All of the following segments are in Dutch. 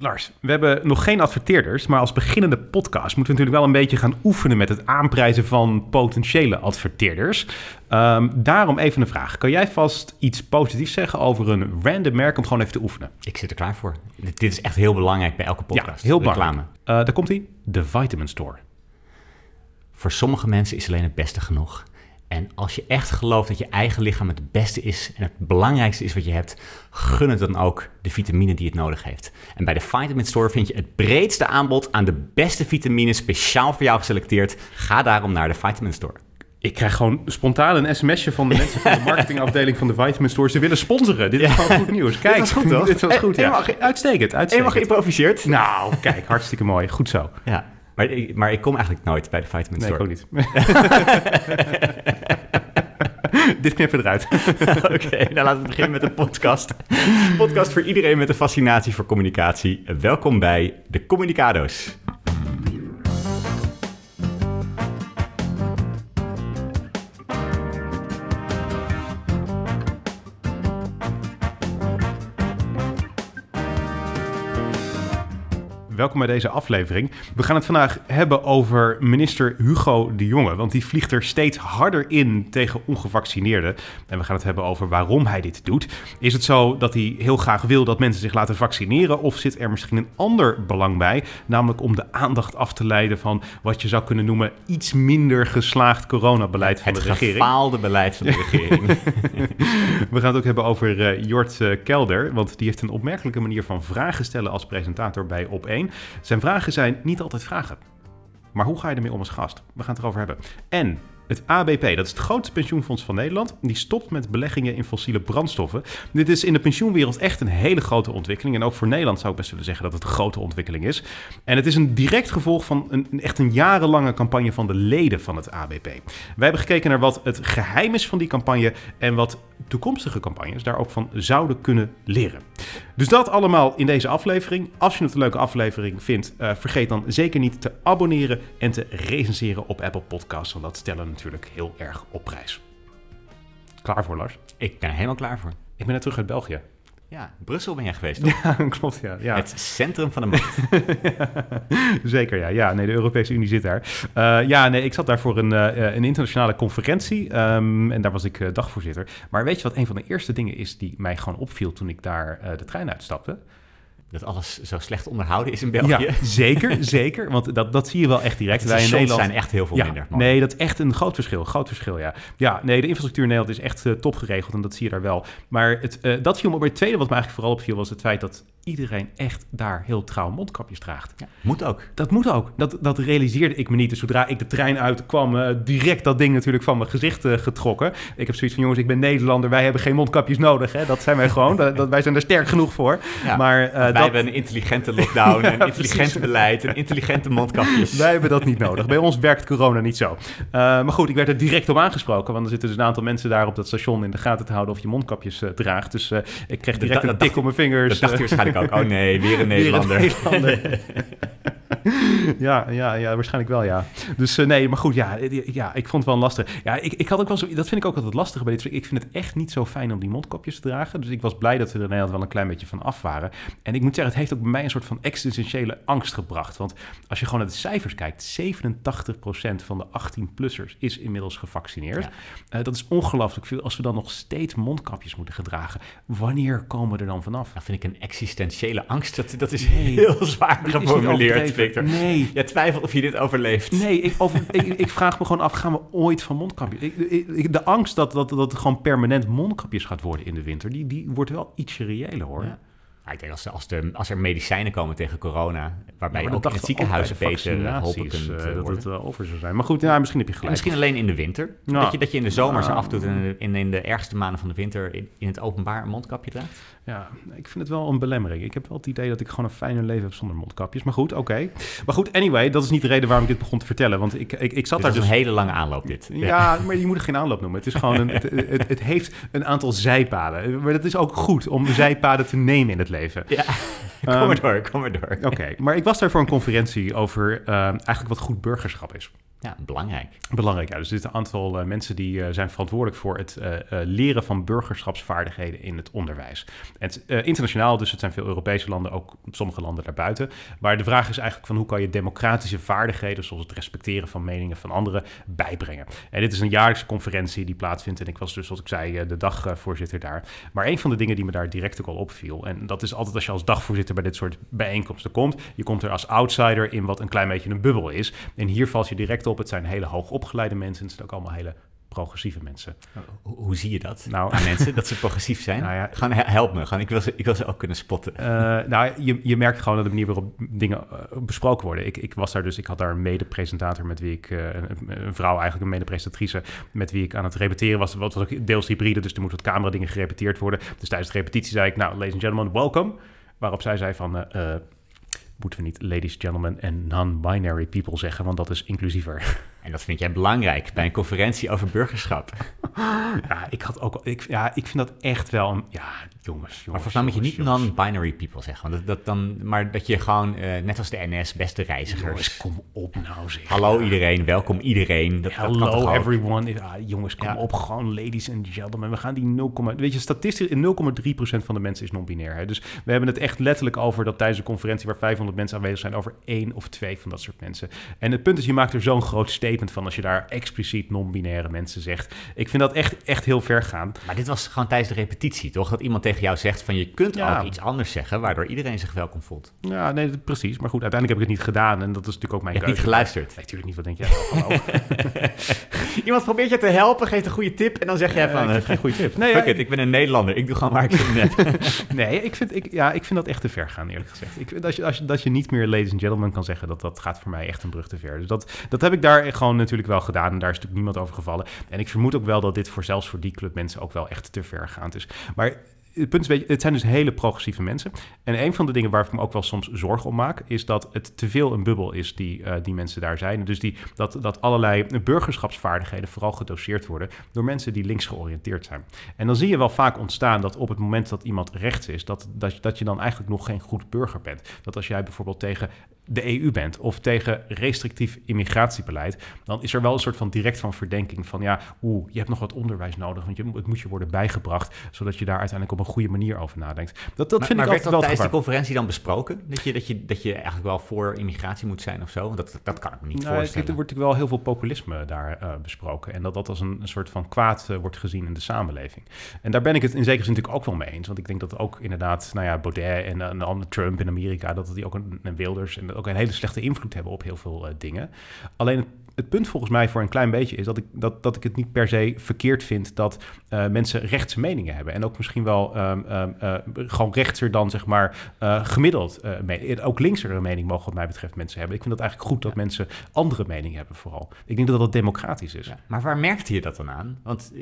Lars, we hebben nog geen adverteerders, maar als beginnende podcast moeten we natuurlijk wel een beetje gaan oefenen met het aanprijzen van potentiële adverteerders. Ehm, daarom even een vraag. Kan jij vast iets positiefs zeggen over een random merk om gewoon even te oefenen? Ik zit er klaar voor. Dit is echt heel belangrijk bij elke podcast. Ja, heel belangrijk. Reclame. Uh, daar komt hij. De Vitamin Store. Voor sommige mensen is alleen het beste genoeg. En als je echt gelooft dat je eigen lichaam het beste is en het belangrijkste is wat je hebt, gun het dan ook de vitamine die het nodig heeft. En bij de Vitamin Store vind je het breedste aanbod aan de beste vitamines speciaal voor jou geselecteerd. Ga daarom naar de Vitamin Store. Ik krijg gewoon spontaan een sms'je van de mensen van de marketingafdeling van de Vitamin Store. Ze willen sponsoren. Dit is gewoon goed nieuws. Kijk, dit was goed toch? Dit was goed, ja. Helemaal Uitstekend, uitstekend. Helemaal geïmproviseerd. Nou, kijk, hartstikke mooi. Goed zo. Ja, maar, ik- maar ik kom eigenlijk nooit bij de Vitamin Nee, ik Store. ook niet. Dit knippen eruit. Oké, nou laten we beginnen met een podcast. Podcast voor iedereen met een fascinatie voor communicatie. Welkom bij de Communicado's. Welkom bij deze aflevering. We gaan het vandaag hebben over minister Hugo de Jonge. Want die vliegt er steeds harder in tegen ongevaccineerden. En we gaan het hebben over waarom hij dit doet. Is het zo dat hij heel graag wil dat mensen zich laten vaccineren? Of zit er misschien een ander belang bij? Namelijk om de aandacht af te leiden van wat je zou kunnen noemen iets minder geslaagd coronabeleid van Het de regering. gefaalde beleid van de regering. We gaan het ook hebben over eh, Jort eh, Kelder, want die heeft een opmerkelijke manier van vragen stellen als presentator bij Op1. Zijn vragen zijn niet altijd vragen. Maar hoe ga je ermee om als gast? We gaan het erover hebben. En het ABP, dat is het grootste pensioenfonds van Nederland, die stopt met beleggingen in fossiele brandstoffen. Dit is in de pensioenwereld echt een hele grote ontwikkeling. En ook voor Nederland zou ik best willen zeggen dat het een grote ontwikkeling is. En het is een direct gevolg van een, echt een jarenlange campagne van de leden van het ABP. Wij hebben gekeken naar wat het geheim is van die campagne en wat toekomstige campagnes daar ook van zouden kunnen leren. Dus dat allemaal in deze aflevering. Als je het een leuke aflevering vindt, eh, vergeet dan zeker niet te abonneren en te recenseren op Apple Podcasts, want dat stellen we natuurlijk heel erg op prijs. Klaar voor, Lars? ik ben er helemaal klaar voor. Ik ben net terug uit België. Ja, Brussel ben jij geweest, toch? Ja, klopt, ja. ja. Het centrum van de macht. Zeker, ja. ja. Nee, de Europese Unie zit daar. Eh, ja, nee, ik zat daar voor een, eh, een internationale conferentie ehm, en daar was ik eh, dagvoorzitter. Maar weet je wat een van de eerste dingen is die mij gewoon opviel toen ik daar de trein uitstapte? Dat alles zo slecht onderhouden is in België. Ja, zeker, zeker. Want dat, dat zie je wel echt direct. Wij in Nederland zijn echt heel veel ja, minder. man. Nee, dat is echt een groot verschil. Groot verschil, ja. Ja, nee, de infrastructuur in Nederland is echt eh, top geregeld en dat zie je daar wel. Maar het, eh, dat viel me op. Maar het tweede wat me eigenlijk vooral opviel was het feit dat iedereen echt daar heel trouw mondkapjes draagt. Ja, moet ook. Dat moet ook. Dat, dat realiseerde ik me niet. Dus zodra ik de trein uitkwam, eh, direct dat ding natuurlijk van mijn gezicht eh, getrokken. Ik heb zoiets van, jongens, ik ben Nederlander. Wij hebben geen mondkapjes nodig. Hè? Dat zijn wij gewoon. dat, dat, wij zijn er sterk genoeg voor. Ja. Maar eh, Wij dat, hebben een intelligente lockdown, Ja, een intelligent precies. beleid, een intelligente mondkapjes. Wij hebben dat niet nodig. Bij ons werkt corona niet zo. Eh, maar goed, ik werd er direct op aangesproken. Want er zitten dus een aantal mensen daar op dat station in de gaten te houden of je mondkapjes draagt. Dus eh, ik kreeg direct Dat- een tik op mijn vingers. Dat dacht je waarschijnlijk ook. Oh nee, weer een Weer een Nederlander. Ja, ja, ja, waarschijnlijk wel, ja. Dus eh, nee, maar goed, ja, eh, ja, ik vond het wel lastig. Ja, ik, ik had ook wel zo, dat vind ik ook altijd lastig bij dit. Ik vind het echt niet zo fijn om die mondkapjes te dragen. Dus ik was blij dat we er in Nederland wel een klein beetje van af waren. En ik moet zeggen, het heeft ook bij mij een soort van existentiële angst gebracht. Want als je gewoon naar de cijfers kijkt, 87% van de 18-plussers is inmiddels gevaccineerd. Ja. Eh, dat is ongelooflijk veel. Als we dan nog steeds mondkapjes moeten gedragen, wanneer komen we er dan vanaf? Dat vind ik een existentiële angst. Dat, dat is Nee. heel zwaar geformuleerd. Victor. Nee. Jij twijfelt of je dit overleeft. Nee, ik, over, ik, ik vraag me gewoon af, gaan we ooit van mondkapjes? Ik, de angst dat, dat, dat het gewoon permanent mondkapjes gaat worden in de winter, die, die wordt wel ietsje reëler hoor. Ja. Maar ik denk als, als, de, als er medicijnen komen tegen corona, waarbij Ja, ook in het ziekenhuis beter geholpen vaccinaties, kunt eh, eh, dat het over zou zijn. Maar goed, ja, misschien heb je En gelijk. misschien alleen in de winter. Dat, je, dat je in de zomer ze afdoet en in, in de ergste maanden van de winter in, in het openbaar een mondkapje draagt. Ja, ik vind het wel een belemmering. Ik heb wel het idee dat ik gewoon een fijner leven heb zonder mondkapjes. Maar goed, oké. Maar goed, anyway, dat is niet de reden waarom ik dit begon te vertellen. Want ik, ik, ik zat Dit daar dus... een hele lange aanloop dit. Ja, maar je moet er geen aanloop noemen. Het is gewoon een, het, het, het heeft een aantal zijpaden. Maar dat is ook goed om zijpaden te nemen in het leven. Ja. kom Ehm, maar door, kom maar door. Oké, maar ik was daar voor een conferentie over eh, eigenlijk wat goed burgerschap is. Ja, belangrijk. Belangrijk, ja. Dus dit is een aantal uh, mensen die uh, zijn verantwoordelijk voor het uh, leren van burgerschapsvaardigheden in het onderwijs. Internationaal, dus het zijn veel Europese landen, ook sommige landen daarbuiten. Maar de vraag is eigenlijk van hoe kan je democratische vaardigheden, zoals het respecteren van meningen van anderen, bijbrengen. En dit is een jaarlijkse conferentie die plaatsvindt. En ik was dus, zoals ik zei, de dagvoorzitter daar. Maar een van de dingen die me daar direct ook al opviel, en dat is altijd als je als dagvoorzitter bij dit soort bijeenkomsten komt, je komt er als outsider in wat een klein beetje een bubbel is. En hier valt je direct op. Het zijn hele hoogopgeleide mensen. Het zijn ook allemaal hele progressieve mensen. Hoe, hoe zie je dat nou, aan mensen, dat ze progressief zijn? Nou ja, Gaan, help me, gaan, ik, wil ze, ik wil ze ook kunnen spotten. Uh, nou, je, je merkt gewoon dat de manier waarop dingen uh, besproken worden. Ik, ik was daar dus, ik had daar een mede-presentator met wie ik, uh, een, een, vrouw eigenlijk, een mede-presentatrice, met wie ik aan het repeteren was. Wat was ook deels hybride, dus er moeten wat camera dingen gerepeteerd worden. Dus tijdens de repetitie zei ik, nou, ladies and gentlemen, welcome. Waarop zij zei van, moeten we niet ladies, gentlemen en non-binary people zeggen, want dat is inclusiever. En dat vind jij belangrijk bij een conferentie over burgerschap. Ja, ik had ook. Ik, ja, ik vind dat echt wel een. Ja, jongens. jongens maar volgens mij moet je niet non-binary people zeggen. Want dat, dat dan, maar dat je gewoon, uh, net als de NS, beste reizigers. Jongens, kom op nou zeg. Hallo iedereen, welkom iedereen. Dat, Hello dat everyone. Ja, jongens, kom op, gewoon ladies and gentlemen. We gaan die 0, weet je, statistisch 0,3% van de mensen is non-binair. Dus we hebben het echt letterlijk over dat tijdens een conferentie waar 500 mensen aanwezig zijn, over één of twee van dat soort mensen. En het punt is, je maakt er zo'n groot steek van als je daar expliciet non-binaire mensen zegt. Ik vind dat echt, echt heel ver gaan. Maar dit was gewoon tijdens de repetitie, toch? Dat iemand tegen jou zegt van je kunt ook iets anders zeggen, waardoor iedereen zich welkom voelt. Ja, nee, precies. Maar goed, uiteindelijk heb ik het niet gedaan en dat is natuurlijk ook mijn je hebt niet geluisterd? Nee, natuurlijk niet. Wat denk jij? iemand probeert je te helpen, geeft een goede tip en dan zeg jij van... Uh, geen goede tip. Nee, Fuck it, ik ben een Nederlander. Ik doe gewoon waar ik zin in heb. nee, ik vind, ik, ja, ik vind dat echt te ver gaan, eerlijk gezegd. Ik, dat, je, als je, dat je niet meer ladies and gentlemen kan zeggen, dat, dat gaat voor mij echt een brug te ver. Dus dat, dat heb ik daar gewoon natuurlijk wel gedaan. En daar is natuurlijk niemand over gevallen. En ik vermoed ook wel dat dit voor zelfs voor die club mensen ook wel echt te ver gaand is. Maar het punt het zijn dus hele progressieve mensen. En een van de dingen waar ik me ook wel soms zorgen om maak, is dat het te veel een bubbel is die, uh, die mensen daar zijn. Dus die, dat, dat allerlei burgerschapsvaardigheden vooral gedoseerd worden door mensen die links georiënteerd zijn. En dan zie je wel vaak ontstaan dat op het moment dat iemand rechts is, dat, dat, dat je dan eigenlijk nog geen goed burger bent. Dat als jij bijvoorbeeld tegen de EU bent of tegen restrictief immigratiebeleid, dan is er wel een soort van direct van verdenking van ja, oeh, je hebt nog wat onderwijs nodig, want je, het moet je worden bijgebracht, zodat je daar uiteindelijk op een goede manier over nadenkt. Dat, dat vind maar ik altijd wel tijdens de conferentie dan besproken? Dat je, dat, je, dat je eigenlijk wel voor immigratie moet zijn of zo? Dat, dat kan ik me niet nou, voorstellen. Er wordt natuurlijk wel heel veel populisme daar uh, besproken en dat dat als een, een soort van kwaad uh, wordt gezien in de samenleving. En daar ben ik het in zekere zin natuurlijk ook wel mee eens, want ik denk dat ook inderdaad, nou ja, Baudet en, en, en Trump in Amerika, dat die ook een, een Wilders en ook een hele slechte invloed hebben op heel veel uh, dingen. Alleen het, het, punt volgens mij voor een klein beetje is dat ik, dat, dat ik het niet per se verkeerd vind dat uh, mensen rechtse meningen hebben. En ook misschien wel um, um, uh, gewoon rechtser dan zeg maar gemiddeld. ook linkser een mening mogen wat mij betreft mensen hebben. Ik vind het eigenlijk goed dat mensen andere meningen hebben vooral. Ik denk dat dat democratisch is. Ja, maar waar merkte je dat dan aan? Want...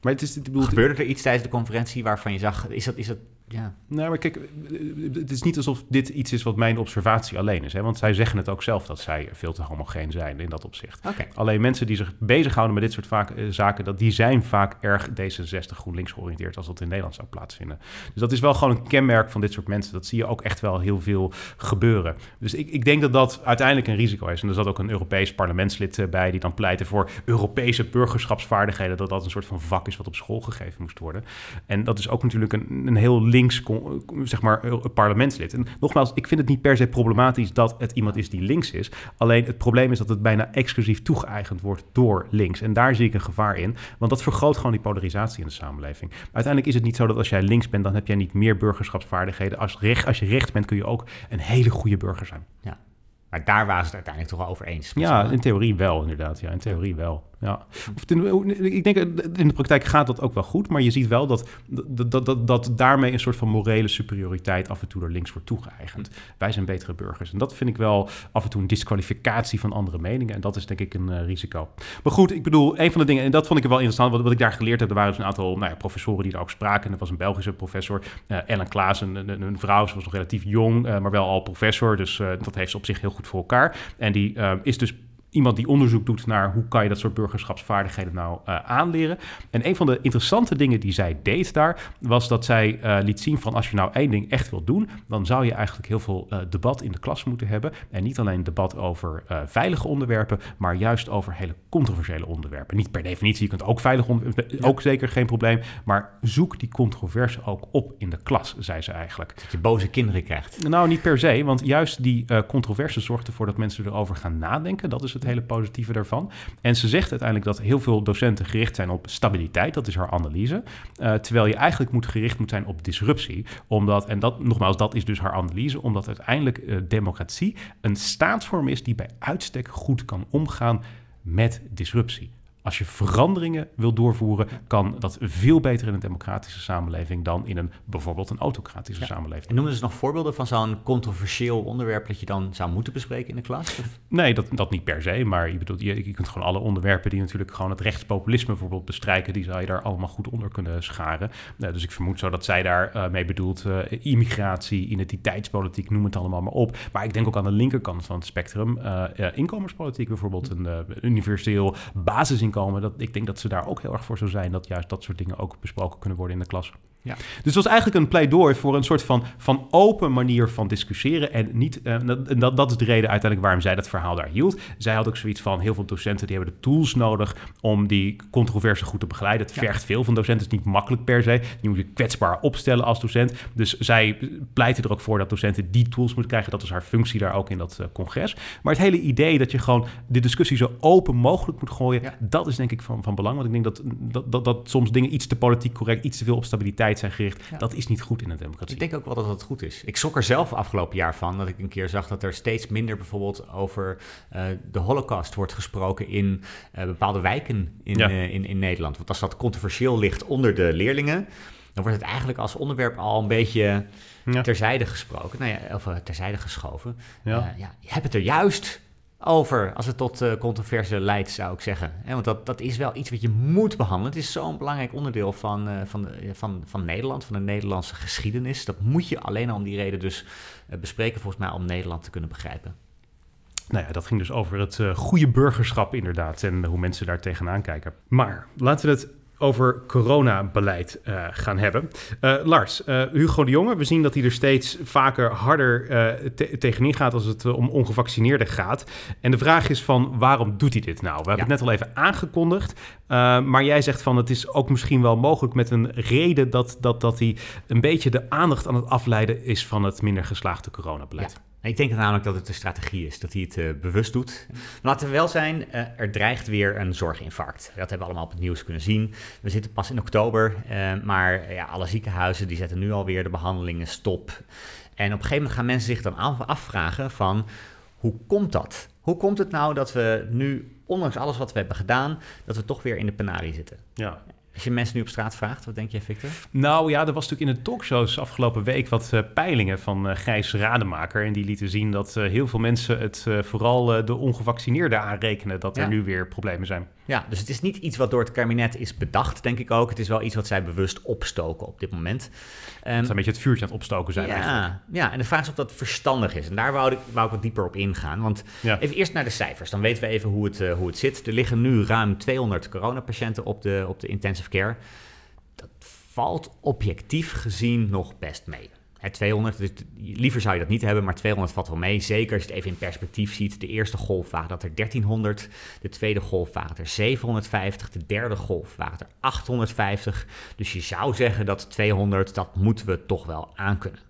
Maar het is, het bedoelt, Gebeurde er iets tijdens de conferentie waarvan je zag, is dat, is dat ja. Nou, maar kijk, het is niet alsof dit iets is wat mijn observatie alleen is. Hè? Want zij zeggen het ook zelf dat zij veel te homogeen zijn in dat opzicht. Okay. Alleen mensen die zich bezighouden met dit soort vaak, eh, zaken, dat, die zijn vaak erg D66 GroenLinks georiënteerd als dat in Nederland zou plaatsvinden. Dus dat is wel gewoon een kenmerk van dit soort mensen. Dat zie je ook echt wel heel veel gebeuren. Dus ik, ik denk dat dat uiteindelijk een risico is. En er zat ook een Europees parlementslid eh, bij die dan pleitte voor Europese burgerschapsvaardigheden. Dat dat een soort van vak is wat op school gegeven moest worden. En dat is ook natuurlijk een, een heel links zeg maar, parlementslid. En nogmaals, ik vind het niet per se problematisch dat het iemand is die links is. Alleen het probleem is dat het bijna exclusief toegeëigend wordt door links. En daar zie ik een gevaar in, want dat vergroot gewoon die polarisatie in de samenleving. Uiteindelijk is het niet zo dat als jij links bent, dan heb jij niet meer burgerschapsvaardigheden. Als, recht, als je rechts bent, kun je ook een hele goede burger zijn. Ja. Maar daar waren ze het uiteindelijk toch wel over eens. Ja, in theorie wel, inderdaad. Ja, in theorie wel. Ja. Of ik denk in de praktijk gaat dat ook wel goed, maar je ziet wel dat, dat, dat, dat, daarmee een soort van morele superioriteit af en toe door links wordt toegeëigend. Wij zijn betere burgers. En dat vind ik wel af en toe een disqualificatie van andere meningen. En dat is denk ik een uh, risico. Maar goed, ik bedoel, een van de dingen, en dat vond ik wel interessant, wat, wat ik daar geleerd heb, er waren dus een aantal nou ja, professoren die daar ook spraken. En dat was een Belgische professor, uh, Ellen Klaas, een, een, een, vrouw, ze was nog relatief jong, uh, maar wel al professor. Dus dat heeft ze op zich heel goed voor elkaar. En die is dus iemand die onderzoek doet naar hoe kan je dat soort burgerschapsvaardigheden nou uh, aanleren. En een van de interessante dingen die zij deed daar, was dat zij uh, liet zien van als je nou één ding echt wilt doen, dan zou je eigenlijk heel veel uh, debat in de klas moeten hebben. En niet alleen debat over veilige onderwerpen, maar juist over hele controversiële onderwerpen. Niet per definitie, je kunt ook veilig onderwerpen, ook zeker geen probleem, maar zoek die controverse ook op in de klas, zei ze eigenlijk. Dat je boze kinderen krijgt. Nou, niet per se, want juist die controverse zorgt ervoor dat mensen erover gaan nadenken. Dat is het hele positieve daarvan. En ze zegt uiteindelijk dat heel veel docenten gericht zijn op stabiliteit. Dat is haar analyse. Uh, terwijl je eigenlijk moet gericht moet zijn op disruptie. Omdat, en dat nogmaals, dat is dus haar analyse. Omdat uiteindelijk uh, democratie een staatsvorm is die bij uitstek goed kan omgaan met disruptie. Als je veranderingen wil doorvoeren, kan dat veel beter in een democratische samenleving dan in een bijvoorbeeld een autocratische ja. samenleving. En noemen ze nog voorbeelden van zo'n controversieel onderwerp dat je dan zou moeten bespreken in de klas? Nee, dat, dat niet per se. Maar je, bedoelt, je, je kunt gewoon alle onderwerpen die natuurlijk gewoon het rechtspopulisme bijvoorbeeld bestrijken, die zou je daar allemaal goed onder kunnen scharen. Uh, dus ik vermoed zo dat zij daar uh, mee bedoelt uh, immigratie, identiteitspolitiek, noem het allemaal maar op. Maar ik denk ook aan de linkerkant van het spectrum, inkomenspolitiek bijvoorbeeld, een universeel basisinkomen dat, ik denk dat ze daar ook heel erg voor zou zijn dat juist dat soort dingen ook besproken kunnen worden in de klas. Ja. Dus het was eigenlijk een pleidooi voor een soort van, van open manier van discussiëren. En, niet, uh, dat, dat, dat, is de reden uiteindelijk waarom zij dat verhaal daar hield. Zij had ook zoiets van, heel veel docenten die hebben de tools nodig om die controverse goed te begeleiden. Het vergt veel van docenten, het is niet makkelijk per se. Je moet je kwetsbaar opstellen als docent. Dus zij pleitte er ook voor dat docenten die tools moeten krijgen. Dat is haar functie daar ook in dat uh, congres. Maar het hele idee dat je gewoon de discussie zo open mogelijk moet gooien, ja. dat is denk ik van, van belang. Want ik denk dat, dat, dat, dat soms dingen iets te politiek correct, iets te veel op stabiliteit zijn gericht. Dat is niet goed in een democratie. Ik denk ook wel dat dat goed is. Ik schrok er zelf afgelopen jaar van dat ik een keer zag dat er steeds minder bijvoorbeeld over uh, de holocaust wordt gesproken in uh, bepaalde wijken in, ja. uh, in, in Nederland. Want als dat controversieel ligt onder de leerlingen, dan wordt het eigenlijk als onderwerp al een beetje ja. terzijde gesproken. Nou ja, of terzijde geschoven. Ja. ja, je hebt het er juist over als het tot uh, controverse leidt, zou ik zeggen. want dat, dat is wel iets wat je moet behandelen. Het is zo'n belangrijk onderdeel van, uh, van, de, van, van Nederland, van de Nederlandse geschiedenis. Dat moet je alleen al om die reden dus bespreken, volgens mij, om Nederland te kunnen begrijpen. Nou ja, dat ging dus over het goede burgerschap inderdaad en hoe mensen daar tegenaan kijken. Maar laten we het over coronabeleid uh, gaan hebben. Uh, Lars, uh, Hugo de Jonge, we zien dat hij er steeds vaker harder te tegenin gaat als het om ongevaccineerden gaat. En de vraag is van waarom doet hij dit nou? We hebben ja. het net al even aangekondigd, maar jij zegt van het is ook misschien wel mogelijk met een reden dat, dat, dat hij een beetje de aandacht aan het afleiden is van het minder geslaagde coronabeleid. Ja. Ik denk namelijk dat het een strategie is, dat hij het uh, bewust doet. Laten we wel zijn, uh, er dreigt weer een zorginfarct. Dat hebben we allemaal op het nieuws kunnen zien. We zitten pas in oktober, uh, maar ja, alle ziekenhuizen die zetten nu alweer de behandelingen stop. En op een gegeven moment gaan mensen zich dan afvragen van, hoe komt dat? Hoe komt het nou dat we nu, ondanks alles wat we hebben gedaan, dat we toch weer in de penarie zitten? Ja. Als je mensen nu op straat vraagt, wat denk je, Victor? Nou ja, er was natuurlijk in de talkshows afgelopen week wat uh, peilingen van uh, Gijs Rademaker. En die lieten zien dat uh, heel veel mensen het vooral de ongevaccineerden aanrekenen dat ja. er nu weer problemen zijn. Ja, dus het is niet iets wat door het kabinet is bedacht, denk ik ook. Het is wel iets wat zij bewust opstoken op dit moment. Um, dat ze een beetje het vuurtje aan het opstoken zijn ja, eigenlijk. Ja, en de vraag is of dat verstandig is. En daar wou ik, wou ik wat dieper op ingaan. Want ja. even eerst naar de cijfers. Dan weten we even hoe het, hoe het zit. Er liggen nu ruim 200 coronapatiënten op de, op de intensive care. Dat valt objectief gezien nog best mee. Het 200, dus liever zou je dat niet hebben, maar 200 valt wel mee. Zeker als je het even in perspectief ziet. De eerste golf waren dat er 1300, de tweede golf waren er 750, de derde golf waren er 850. Dus je zou zeggen dat 200, dat moeten we toch wel aankunnen.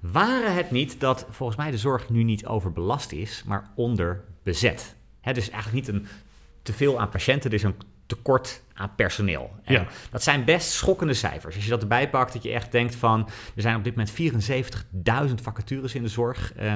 Waren het niet dat volgens mij de zorg nu niet overbelast is, maar onderbezet. Het is eigenlijk niet een te veel aan patiënten, is een tekort aan personeel. En ja. Dat zijn best schokkende cijfers. Als je dat erbij pakt, dat je echt denkt van... er zijn op dit moment 74.000 vacatures in de zorg. Uh,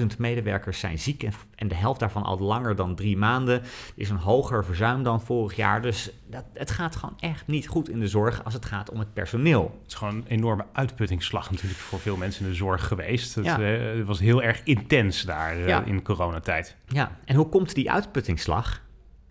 63.000 medewerkers zijn ziek en, en, de helft daarvan al langer dan drie maanden. Er is een hoger verzuim dan vorig jaar. Dus dat, het gaat gewoon echt niet goed in de zorg als het gaat om het personeel. Het is gewoon een enorme uitputtingsslag natuurlijk voor veel mensen in de zorg geweest. Het, ja. uh, was heel erg intens daar uh, ja. in coronatijd. Ja, en hoe komt die uitputtingsslag?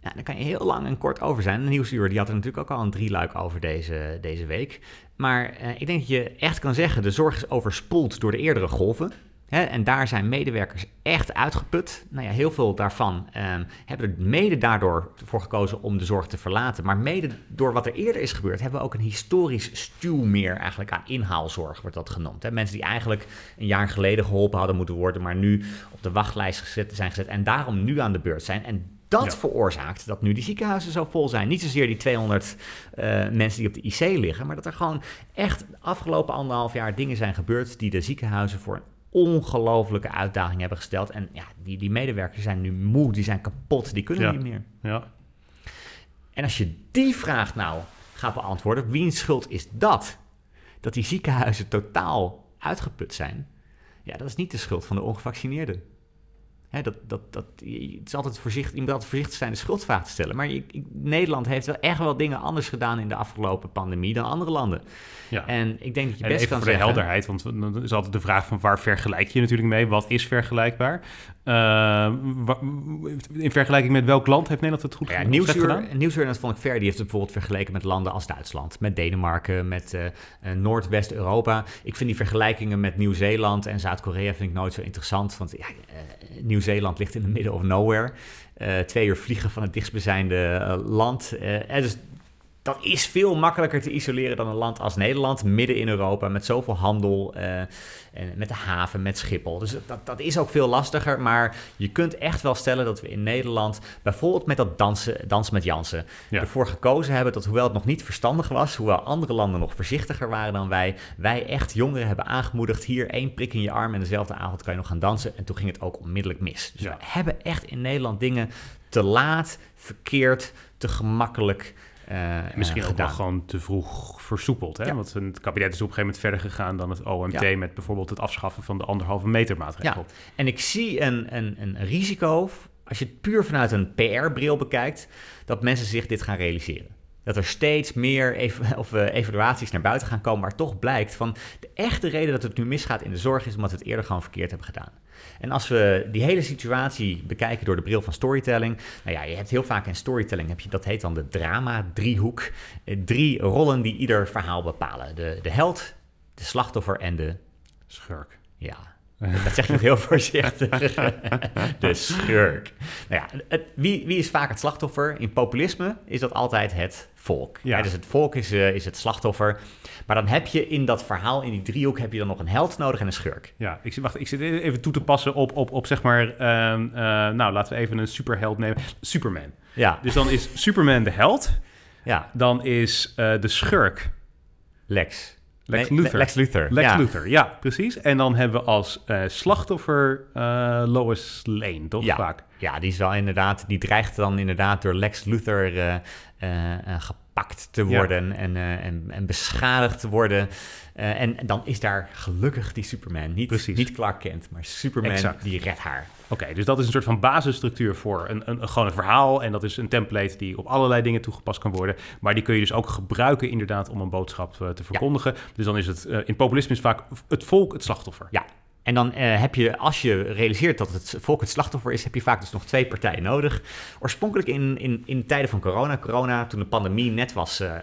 Ja, daar kan je heel lang en kort over zijn. De Nieuwsuur die had er natuurlijk ook al een drieluik over deze, deze week. Maar uh, ik denk dat je echt kan zeggen, de zorg is overspoeld door de eerdere golven. Hè, en daar zijn medewerkers echt uitgeput. Nou ja, heel veel daarvan ehm, hebben er mede daardoor voor gekozen om de zorg te verlaten. Maar mede door wat er eerder is gebeurd, hebben we ook een historisch stuwmeer eigenlijk aan inhaalzorg, wordt dat genoemd. Hè. Mensen die eigenlijk een jaar geleden geholpen hadden moeten worden, maar nu op de wachtlijst gezet, zijn gezet en daarom nu aan de beurt zijn. En dat Ja. veroorzaakt dat nu die ziekenhuizen zo vol zijn. Niet zozeer die 200 eh, mensen die op de IC liggen, maar dat er gewoon echt afgelopen anderhalf jaar dingen zijn gebeurd die de ziekenhuizen voor een ongelofelijke uitdaging hebben gesteld. En ja, die, die medewerkers zijn nu moe, die zijn kapot, die kunnen Ja. niet meer. Ja. En als je die vraag nou gaat beantwoorden, wiens schuld is dat? Dat die ziekenhuizen totaal uitgeput zijn. Ja, dat is niet de schuld van de ongevaccineerden. Hè, dat, dat, dat, het is altijd voorzichtig, je moet altijd voorzichtig zijn de schuldvraag te stellen. Maar je- ik- Nederland heeft wel echt wel dingen anders gedaan in de afgelopen pandemie dan andere landen. ja. En ik denk dat je En best even kan voor de helderheid, want dan is altijd de vraag van waar vergelijk je natuurlijk mee? Wat is vergelijkbaar? Eh, in vergelijking met welk land heeft Nederland het goed Ja, gedaan? Nieuwsuur, gedaan? Nieuwsuur, en dat vond ik fair, die heeft het bijvoorbeeld vergeleken met landen als Duitsland, met Denemarken, met eh, Noordwest-Europa. Ik vind die vergelijkingen met Nieuw-Zeeland en Zuid-Korea vind ik nooit zo interessant, want ja, eh, Nieuw-Zeeland ligt in the middle of nowhere. Eh, twee uur vliegen van het dichtstbijzijnde eh, land. Eh, dus dat is veel makkelijker te isoleren dan een land als Nederland, midden in Europa, met zoveel handel, eh, en met de haven, met Schiphol. Dus dat, dat is ook veel lastiger, maar je kunt echt wel stellen dat we in Nederland, bijvoorbeeld met dat dansen, dansen met Jansen, Ja. ervoor gekozen hebben dat hoewel het nog niet verstandig was, hoewel andere landen nog voorzichtiger waren dan wij, wij echt jongeren hebben aangemoedigd, hier één prik in je arm en dezelfde avond kan je nog gaan dansen. En toen ging het ook onmiddellijk mis. Dus Ja. we hebben echt in Nederland dingen te laat, verkeerd, te gemakkelijk Misschien eh, ook wel gewoon te vroeg versoepeld. Hè? Ja. Want het kabinet is op een gegeven moment verder gegaan dan het OMT... Ja. met bijvoorbeeld het afschaffen van de anderhalve meter maatregel. Ja, en ik zie een, een, een risico, als je het puur vanuit een PR-bril bekijkt, dat mensen zich dit gaan realiseren. Dat er steeds meer ev- of, eh, evaluaties naar buiten gaan komen, waar toch blijkt van de echte reden dat het nu misgaat in de zorg is omdat we het eerder gewoon verkeerd hebben gedaan. En als we die hele situatie bekijken door de bril van storytelling, nou ja, je hebt heel vaak in storytelling, heb je, dat heet dan de drama-driehoek. Eh, Drie rollen die ieder verhaal bepalen. De, de held, de slachtoffer en de Schurk. ja, dat zeg je heel voorzichtig. de schurk. Nou ja, het, wie, wie is vaak het slachtoffer? In populisme is dat altijd het volk. Ja. Hè, dus het volk is, eh, is het slachtoffer. Maar dan heb je in dat verhaal, in die driehoek, heb je dan nog een held nodig en een schurk. Ja, ik, zit- wacht, ik zit even toe te passen op, op, op zeg maar... ehm, eh, nou, laten we even een superheld nemen. Superman. Ja, Dus dan is Superman de held. ja. Dan is eh, de schurk Lex. Lex Nee, Luthor. Lex Luthor. Lex ja. Luthor. Ja, precies. En dan hebben we als eh, slachtoffer eh, Lois Lane, toch Ja. vaak? Ja, die is wel inderdaad, die dreigt dan inderdaad door Lex Luthor eh, gepakt te Ja. worden en, en, en beschadigd te worden. En dan is daar gelukkig die Superman. Niet, Precies. niet Clark Kent, maar Superman Exact. die redt haar. Oké, dus dat is een soort van basisstructuur voor een, een, een, gewoon een verhaal. En dat is een template die op allerlei dingen toegepast kan worden. Maar die kun je dus ook gebruiken inderdaad om een boodschap eh, te verkondigen. Dus dan is het, eh, in populisme is vaak het volk het slachtoffer. Ja. En dan eh, heb je, als je realiseert dat het volk het slachtoffer is, heb je vaak dus nog twee partijen nodig. Oorspronkelijk in, in, in tijden van corona, corona, toen de pandemie net was eh,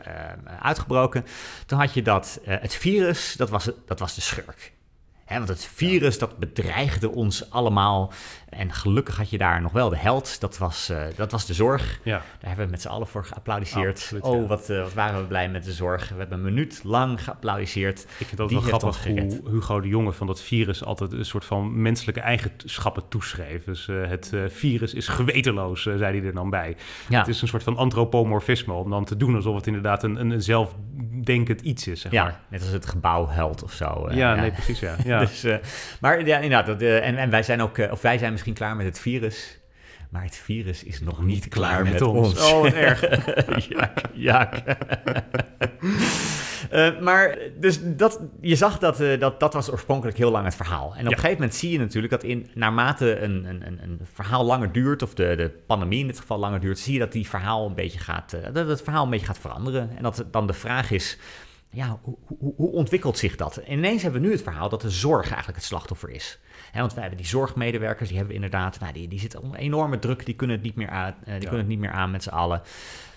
uitgebroken, toen had je dat, het virus, dat was, dat was de schurk. Want het virus, dat bedreigde ons allemaal. En gelukkig had je daar nog wel de held, dat was, eh, dat was de zorg. Ja, Daar hebben we met z'n allen voor geapplaudisseerd. Absoluut, oh, ja. wat, eh, wat waren we blij met de zorg. We hebben een minuut lang geapplaudisseerd. ik vind dat Die wel grappig hoe Hugo de Jonge van dat virus altijd een soort van menselijke eigenschappen toeschreef. Dus eh, het virus is gewetenloos, zei hij er dan bij. Ja. Het is een soort van antropomorfisme om dan te doen alsof het inderdaad een, een zelfdenkend iets is, zeg Ja, maar. net als het gebouwheld of zo. Ja, nee, precies, ja. ja. Dus, maar ja, inderdaad, dat, en, en wij zijn ook, of wij zijn misschien klaar met het virus, maar het virus is nog niet klaar met, ons. Oh, wat erg. jak. Eh, maar dus dat, je zag dat, eh, dat dat was oorspronkelijk heel lang het verhaal. En op Ja. een gegeven moment zie je natuurlijk dat in, naarmate een, een, een, een verhaal langer duurt, of de, de pandemie in dit geval langer duurt, zie je dat die verhaal een beetje gaat, eh, dat het verhaal een beetje gaat veranderen. En dat het dan de vraag is, ja, hoe, hoe, hoe ontwikkelt zich dat? En ineens hebben we nu het verhaal dat de zorg eigenlijk het slachtoffer is. Hè, want wij hebben die zorgmedewerkers, die hebben inderdaad, nou, die, die zitten onder enorme druk, die kunnen het niet meer aan, eh, die kunnen het niet meer aan met z'n allen.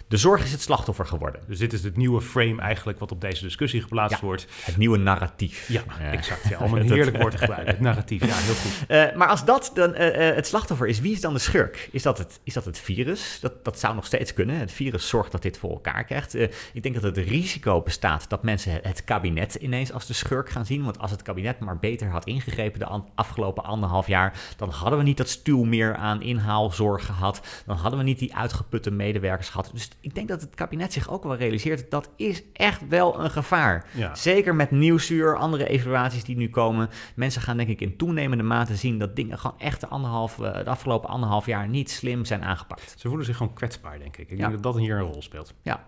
De zorg is het slachtoffer geworden. Dus dit is het nieuwe frame eigenlijk wat op deze discussie geplaatst Ja. wordt. Het nieuwe narratief. Ja, exact. Ja, om een heerlijk woord te gebruiken. Het narratief, ja, heel goed. Eh, maar als dat dan eh, eh, het slachtoffer is, wie is dan de schurk? Is dat het, is dat het virus? Dat, dat zou nog steeds kunnen. Het virus zorgt dat dit voor elkaar krijgt. Ik denk dat het risico bestaat dat mensen het kabinet ineens als de schurk gaan zien. Want als het kabinet maar beter had ingegrepen de an- afgelopen anderhalf jaar, dan hadden we niet dat stuw meer aan inhaalzorg gehad. Dan hadden we niet die uitgeputte medewerkers gehad. Dus ik denk dat het kabinet zich ook wel realiseert, dat is echt wel een gevaar. Ja. Zeker met nieuwsuur, andere evaluaties die nu komen. Mensen gaan denk ik in toenemende mate zien dat dingen gewoon echt de, anderhalf, eh, de afgelopen anderhalf jaar niet slim zijn aangepakt. Ze voelen zich gewoon kwetsbaar, denk ik. Ik Ja. denk dat dat hier een rol speelt. Ja.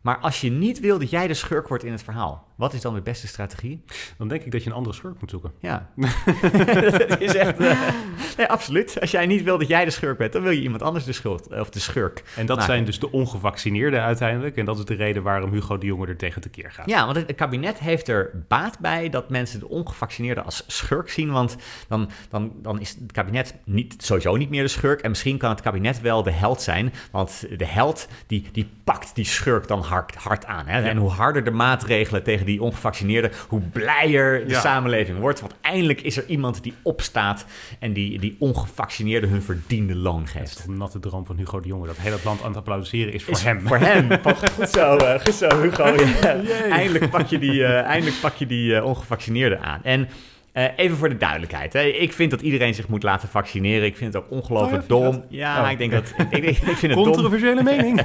Maar als je niet wil dat jij de schurk wordt in het verhaal, wat is dan de beste strategie? Dan denk ik dat je een andere schurk moet zoeken. Ja. dat is echt. eh, nee, absoluut. Als jij niet wil dat jij de schurk bent, dan wil je iemand anders de schuld of de schurk. En dat maken. zijn dus de ongevaccineerden uiteindelijk. En dat is de reden waarom Hugo de Jonge er tegen tekeer gaat. Ja, want het kabinet heeft er baat bij dat mensen de ongevaccineerden als schurk zien. Want dan, dan, dan is het kabinet niet, sowieso niet meer de schurk. En misschien kan het kabinet wel de held zijn. Want de held die, die pakt die schurk dan hard, hard aan. Hè? En hoe harder de maatregelen tegen die ongevaccineerden, hoe blijer de Ja. samenleving wordt. Want eindelijk is er iemand die opstaat en die, die ongevaccineerden hun verdiende loon geeft. een natte droom van Hugo de Jonge. Dat heel het land aan het applaudisseren is voor Is hem. Voor hem. Goed zo, eh, goed zo Hugo. Ja. eindelijk pak je die, eh, eindelijk pak je die eh, ongevaccineerden aan. En eh, even voor de duidelijkheid. Hè. Ik vind dat iedereen zich moet laten vaccineren. Ik vind het ook ongelooflijk Oh, dom. dat? Ja, Oh. ik denk dat... Ik, ik, ik vind het dom. Controversiële mening.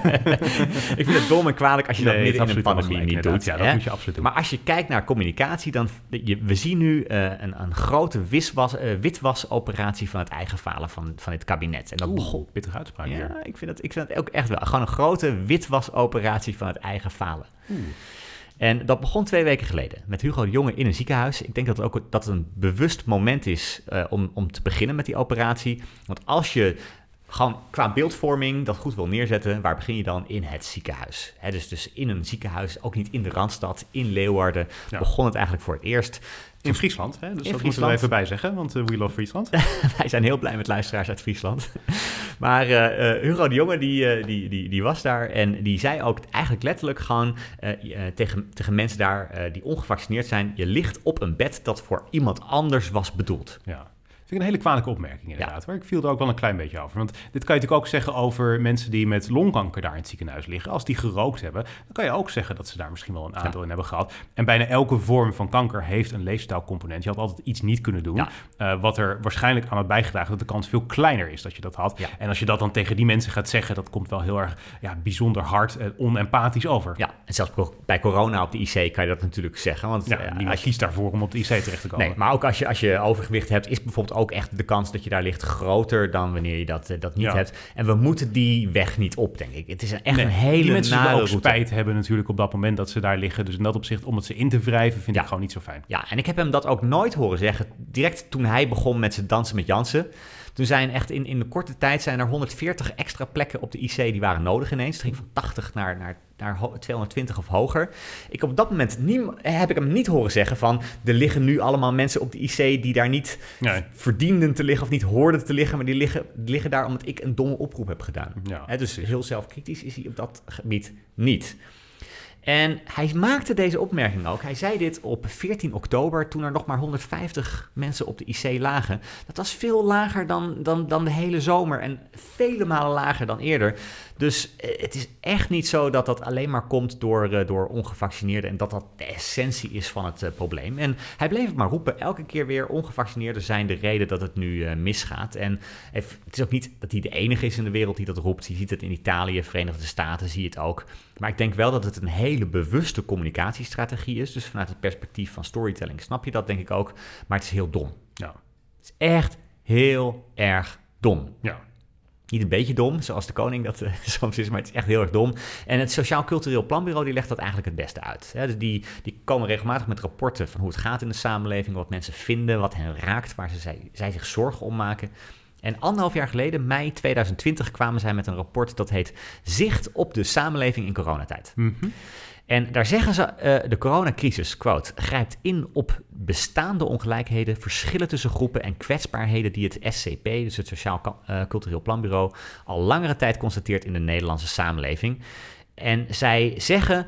Ik vind het dom en kwalijk als je dat midden in een pandemie niet inderdaad. doet. Ja, dat hè. moet je absoluut doen. Maar als je kijkt naar communicatie, dan je, we zien nu eh, een, een grote wiswas, eh, witwasoperatie van het eigen falen van, van het kabinet. En dat begon Oeh, pittige uitspraak hier. ja, ik vind, het, ik vind het ook echt wel. Gewoon een grote witwasoperatie van het eigen falen. En dat begon twee weken geleden met Hugo de Jonge in een ziekenhuis. Ik denk dat het ook dat het een bewust moment is eh, om, om te beginnen met die operatie. Want als je gewoon qua beeldvorming dat goed wil neerzetten, waar begin je dan? In het ziekenhuis. Hè, dus, dus in een ziekenhuis, ook niet in de Randstad, in Leeuwarden, Ja. begon het eigenlijk voor het eerst. In Friesland, hè? dus dat moeten we even bij zeggen, want eh, we love Friesland. Wij zijn heel blij met luisteraars uit Friesland. Maar eh, Hugo de Jonge, die, die, die, die was daar en die zei ook eigenlijk letterlijk gewoon tegen, tegen mensen daar die ongevaccineerd zijn, je ligt op een bed dat voor iemand anders was bedoeld. Ja. Vind ik een hele kwalijke opmerking inderdaad. Maar ik viel er ook wel een klein beetje over. Want dit kan je natuurlijk ook zeggen over mensen die met longkanker daar in het ziekenhuis liggen. Als die gerookt hebben, dan kan je ook zeggen dat ze daar misschien wel een aandeel in hebben gehad. En bijna elke vorm van kanker heeft een leefstijlcomponent. Je had altijd iets niet kunnen doen. Eh, wat er waarschijnlijk aan had bijgedragen dat de kans veel kleiner is dat je dat had. En als je dat dan tegen die mensen gaat zeggen, dat komt wel heel erg ja, bijzonder hard en onempathisch over. Ja, en zelfs bij corona op de IC kan je dat natuurlijk zeggen. Want Ja, eh, niemand als je- kiest daarvoor om op de IC terecht te komen. Nee, maar ook als je, als je overgewicht hebt, is bijvoorbeeld ook echt de kans dat je daar ligt groter dan wanneer je dat, eh, dat niet Ja. hebt. En we moeten die weg niet op, denk ik. Het is echt Nee, een hele die mensen nare ook route. spijt hebben natuurlijk op dat moment dat ze daar liggen. Dus in dat opzicht, om het ze in te wrijven, vind Ja. ik gewoon niet zo fijn. Ja, en ik heb hem dat ook nooit horen zeggen. Direct toen hij begon met zijn dansen met Jansen. Toen zijn echt in, in de korte tijd zijn er 140 extra plekken op de IC die waren nodig ineens. Het ging van 80 naar, naar, naar ho- 220 of hoger. Ik op dat moment heb ik hem niet horen zeggen van... er liggen nu allemaal mensen op de IC die daar niet Nee. verdienden te liggen... of niet hoorden te liggen, maar die liggen, die liggen daar omdat ik een domme oproep heb gedaan. Ja. Dus heel zelfkritisch is hij op dat gebied niet. En hij maakte deze opmerking ook. Hij zei dit op 14 oktober, toen er nog maar 150 mensen op de IC lagen. Dat was veel lager dan, dan, dan de hele zomer en vele malen lager dan eerder. Dus eh, het is echt niet zo dat dat alleen maar komt door, eh, door ongevaccineerden en dat dat de essentie is van het eh, probleem. En hij bleef het maar roepen, elke keer weer ongevaccineerden zijn de reden dat het nu misgaat. En het is ook niet dat hij de enige is in de wereld die dat roept. Je ziet het in Italië, Verenigde Staten, zie je het ook. Maar ik denk wel dat het een hele bewuste communicatiestrategie is. Dus vanuit het perspectief van storytelling snap je dat denk ik ook. Maar het is heel dom. Ja. Het is echt heel erg dom. Ja. Niet een beetje dom, zoals de koning dat eh, soms is, maar het is echt heel erg dom. En het Sociaal Cultureel Planbureau die legt dat eigenlijk het beste uit. Dus die, die komen regelmatig met rapporten van hoe het gaat in de samenleving, wat mensen vinden, wat hen raakt, waar ze, zij, zich zorgen om maken. En anderhalf jaar geleden, mei 2020, kwamen zij met een rapport dat heet Zicht op de samenleving in coronatijd. Mhm. En daar zeggen ze, uh, de coronacrisis, quote, grijpt in op bestaande ongelijkheden, verschillen tussen groepen en kwetsbaarheden die het SCP, dus het Sociaal uh, Cultureel Planbureau, al langere tijd constateert in de Nederlandse samenleving. En zij zeggen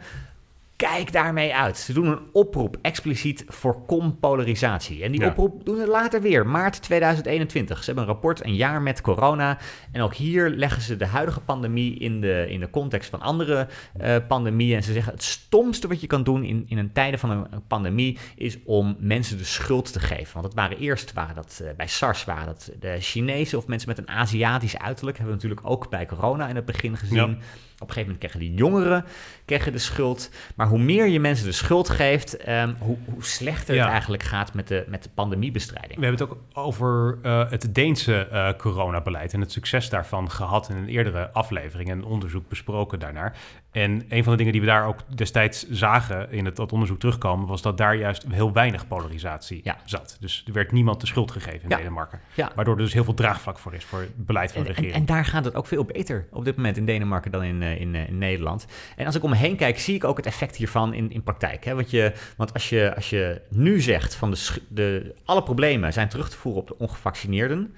Kijk daarmee uit. Ze doen een oproep expliciet voorkom polarisatie. En die oproep doen ze later weer, maart 2021. Ze hebben een rapport, een jaar met corona. En ook hier leggen ze de huidige pandemie in de, in de context van andere uh, pandemieën. En ze zeggen het stomste wat je kan doen in, in een tijden van een, pandemie is om mensen de schuld te geven. Want het waren eerst, waren dat, uh, bij SARS waren dat de Chinezen of mensen met een Aziatisch uiterlijk. Hebben we natuurlijk ook bij corona in het begin gezien. Ja. Op een gegeven moment krijgen die jongeren krijgen de schuld. Maar hoe meer je mensen de schuld geeft, ehm, hoe, hoe, slechter het eigenlijk gaat met de, met de pandemiebestrijding. We hebben het ook over uh, het Deense uh, coronabeleid en het succes daarvan gehad in een eerdere aflevering en onderzoek besproken daarnaar. En een van de dingen die we daar ook destijds zagen in het, dat onderzoek terugkomen, was dat daar juist heel weinig polarisatie zat. Dus er werd niemand de schuld gegeven in Denemarken. Waardoor er dus heel veel draagvlak voor is voor het beleid van de regering. En, en, daar gaat het ook veel beter op dit moment in Denemarken dan in, uh, in, in, Nederland. En als ik om me heen kijk, zie ik ook het effect hiervan in, in praktijk. Hè? Want, je, want als, je, als je nu zegt van de, de, alle problemen zijn terug te voeren op de ongevaccineerden,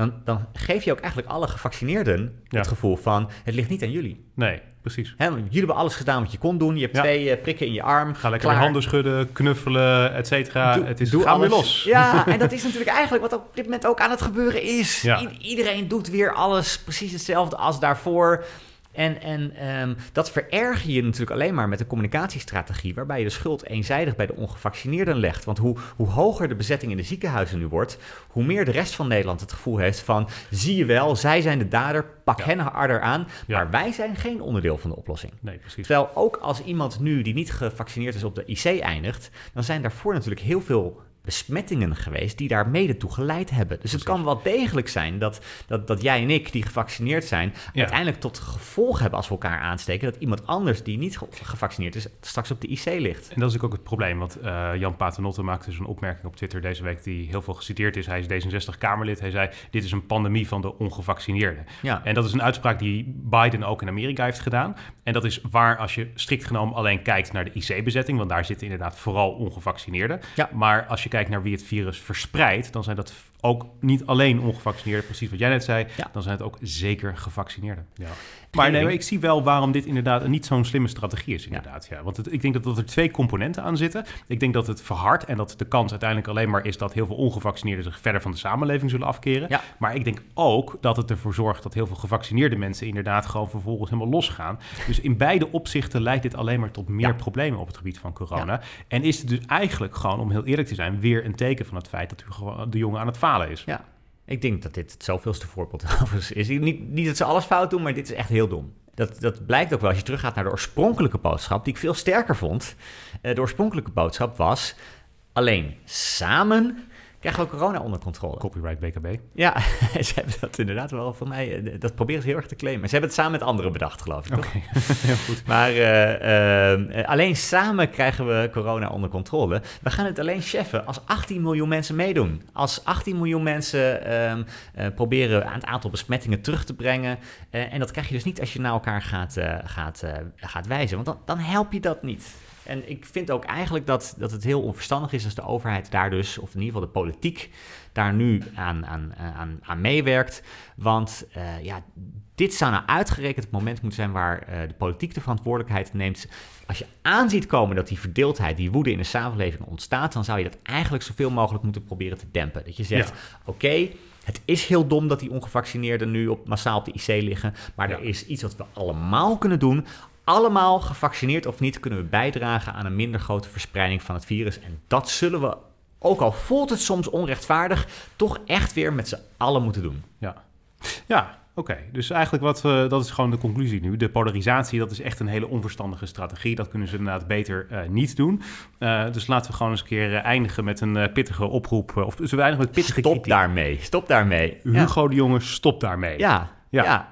dan, dan geef je ook eigenlijk alle gevaccineerden het gevoel van het ligt niet aan jullie. Nee, precies. Jullie hebben alles gedaan wat je kon doen. Je hebt twee uh, prikken in je arm. Ga lekker handen schudden, knuffelen, et cetera. Het is, doe gaan weer los. Ja, en dat is natuurlijk eigenlijk wat op dit moment ook aan het gebeuren is. iedereen doet weer alles precies hetzelfde als daarvoor. En, en um, dat vererger je natuurlijk alleen maar met een communicatiestrategie, waarbij je de schuld eenzijdig bij de ongevaccineerden legt. Want hoe, hoe hoger de bezetting in de ziekenhuizen nu wordt, hoe meer de rest van Nederland het gevoel heeft van, zie je wel, zij zijn de dader, pak hen harder aan, maar wij zijn geen onderdeel van de oplossing. Nee, precies. Terwijl ook als iemand nu die niet gevaccineerd is op de IC eindigt, dan zijn daarvoor natuurlijk heel veel besmettingen geweest die daar mede toe geleid hebben. Dus het kan wel degelijk zijn dat, dat, dat jij en ik, die gevaccineerd zijn, uiteindelijk tot gevolg hebben als we elkaar aansteken, dat iemand anders die niet gevaccineerd is, straks op de IC ligt. En dat is ook het probleem, want uh, Jan Paternotte maakte een opmerking op Twitter deze week die heel veel geciteerd is. Hij is D66-Kamerlid. Hij zei, dit is een pandemie van de ongevaccineerden. Ja. En dat is een uitspraak die Biden ook in Amerika heeft gedaan. En dat is waar als je strikt genomen alleen kijkt naar de IC-bezetting, want daar zitten inderdaad vooral ongevaccineerden. Ja. Maar als je kijkt naar wie het virus verspreidt, dan zijn dat ook niet alleen ongevaccineerden, precies wat jij net zei, dan zijn het ook zeker gevaccineerden. Ja. Maar nee, ik zie wel waarom dit inderdaad niet zo'n slimme strategie is, inderdaad. Ja. Want het, ik denk dat, dat er twee componenten aan zitten. Ik denk dat het verhardt en dat de kans uiteindelijk alleen maar is dat heel veel ongevaccineerden zich verder van de samenleving zullen afkeren. Ja. Maar ik denk ook dat het ervoor zorgt dat heel veel gevaccineerde mensen inderdaad gewoon vervolgens helemaal losgaan. Dus in beide opzichten leidt dit alleen maar tot meer problemen op het gebied van corona. En is het dus eigenlijk gewoon, om heel eerlijk te zijn, weer een teken van het feit dat u de jongen aan het falen is. Ja, ik denk dat dit het zoveelste voorbeeld is. Niet, niet dat ze alles fout doen, maar dit is echt heel dom. Dat, dat blijkt ook wel als je teruggaat naar de oorspronkelijke boodschap, die ik veel sterker vond. Eh, de oorspronkelijke boodschap was: alleen samen krijgen we corona onder controle. Copyright BKB. Ja, ze hebben dat inderdaad wel van mij, eh, dat proberen ze heel erg te claimen. Ze hebben het samen met anderen bedacht, geloof ik. Oké, heel goed. Maar uh, alleen samen krijgen we corona onder controle. We gaan het alleen cheffen als 18 miljoen mensen meedoen. Als 18 miljoen mensen um, uh, proberen aan het aantal besmettingen terug te brengen. en dat krijg je dus niet als je naar elkaar gaat, gaat, gaat wijzen, want dan, dan help je dat niet. En ik vind ook eigenlijk dat, dat het heel onverstandig is als de overheid daar dus, of in ieder geval de politiek, daar nu aan, aan, aan, aan meewerkt. Want uh, ja, dit zou nou uitgerekend het moment moeten zijn waar uh, de politiek de verantwoordelijkheid neemt. Als je aanziet komen dat die verdeeldheid, die woede in de samenleving ontstaat, dan zou je dat eigenlijk zoveel mogelijk moeten proberen te dempen. Dat je zegt, oké, het is heel dom dat die ongevaccineerden nu op, massaal op de IC liggen. Maar er is iets wat we allemaal kunnen doen allemaal, gevaccineerd of niet, kunnen we bijdragen aan een minder grote verspreiding van het virus. En dat zullen we, ook al voelt het soms onrechtvaardig, toch echt weer met z'n allen moeten doen. Ja, ja Oké, dus eigenlijk wat we, dat is gewoon de conclusie nu. De polarisatie, dat is echt een hele onverstandige strategie. Dat kunnen ze inderdaad beter uh, niet doen. Uh, dus laten we gewoon eens een keer uh, eindigen met een pittige oproep. of zullen we eindigen met pittige Stop daarmee, stop daarmee. Hugo ja. de Jonge, stop daarmee. Ja, ja. ja